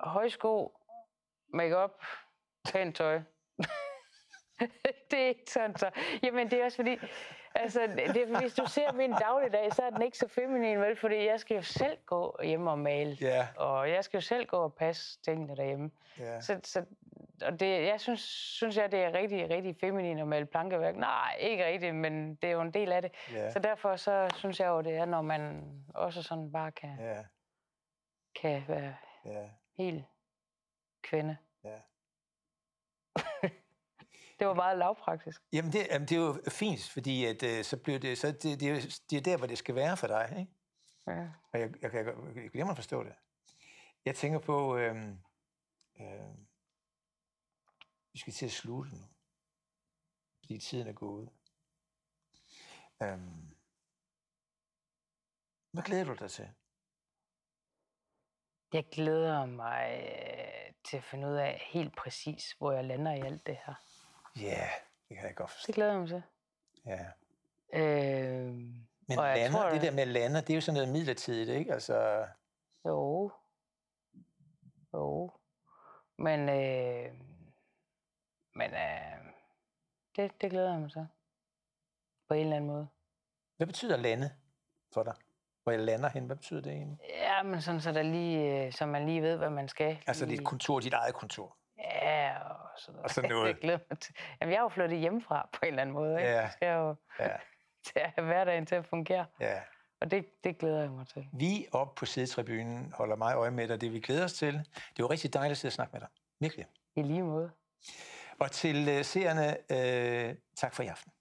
Speaker 2: Højsko, makeup, pænt tøj. det er ikke sådan så. Jamen, det er også fordi, altså, det hvis du ser min dagligdag, så er den ikke så feminin, vel? Fordi jeg skal jo selv gå hjemme og male.
Speaker 1: Ja,
Speaker 2: Og jeg skal jo selv gå og passe tingene derhjemme.
Speaker 1: ja.
Speaker 2: Så, så og det, jeg synes, synes jeg, det er rigtig, rigtig feminin at male plankeværk. Nej, ikke rigtigt, men det er jo en del af det.
Speaker 1: Ja,
Speaker 2: Så derfor så synes jeg jo, det er, når man også sådan bare kan,
Speaker 1: ja,
Speaker 2: kan være
Speaker 1: ja,
Speaker 2: helt kvinde.
Speaker 1: ja.
Speaker 2: Det var meget lavpraktisk.
Speaker 1: Jamen, det, jamen, det er jo fint, fordi at, øh, så bliver det, så det, det, er det er der, hvor det skal være for dig. Ikke?
Speaker 2: Ja.
Speaker 1: Og jeg, jeg, jeg, jeg glemmer at forstå det. Jeg tænker på, øh, øh, vi skal til at slutte nu, fordi tiden er gået. Øh, hvad glæder du dig til?
Speaker 2: Jeg glæder mig øh, til at finde ud af helt præcis, hvor jeg lander i alt det her.
Speaker 1: Ja, yeah, det kan jeg godt forstå.
Speaker 2: Det glæder jeg mig til.
Speaker 1: Ja.
Speaker 2: Øh,
Speaker 1: Men
Speaker 2: Og
Speaker 1: lander,
Speaker 2: tror,
Speaker 1: det der med lander, det er jo sådan noget midlertidigt, ikke? Altså,
Speaker 2: jo. Jo. Men, øh, men øh, det, det glæder jeg mig til. På en eller anden måde.
Speaker 1: hvad betyder lande for dig? Hvor jeg lander hen, hvad betyder det egentlig?
Speaker 2: Ja, men sådan, så, der lige, øh, så man lige ved, hvad man skal.
Speaker 1: Altså dit kontor, dit eget kontor.
Speaker 2: Ja, og sådan noget.
Speaker 1: Og sådan noget.
Speaker 2: det glæder mig til. Jamen, jeg er jo flyttet hjemmefra på en eller anden måde. Ikke?
Speaker 1: Ja.
Speaker 2: Jeg skal jo
Speaker 1: Ja,
Speaker 2: til at have hverdagen til at fungere.
Speaker 1: ja.
Speaker 2: Og det, det glæder jeg mig til.
Speaker 1: Vi oppe på sidetribunen holder mig øje med dig, det vi glæder os til. Det var rigtig dejligt at sidde og snakke med dig. Virkelig.
Speaker 2: I lige måde.
Speaker 1: Og til uh, seerne, uh, tak for i aften.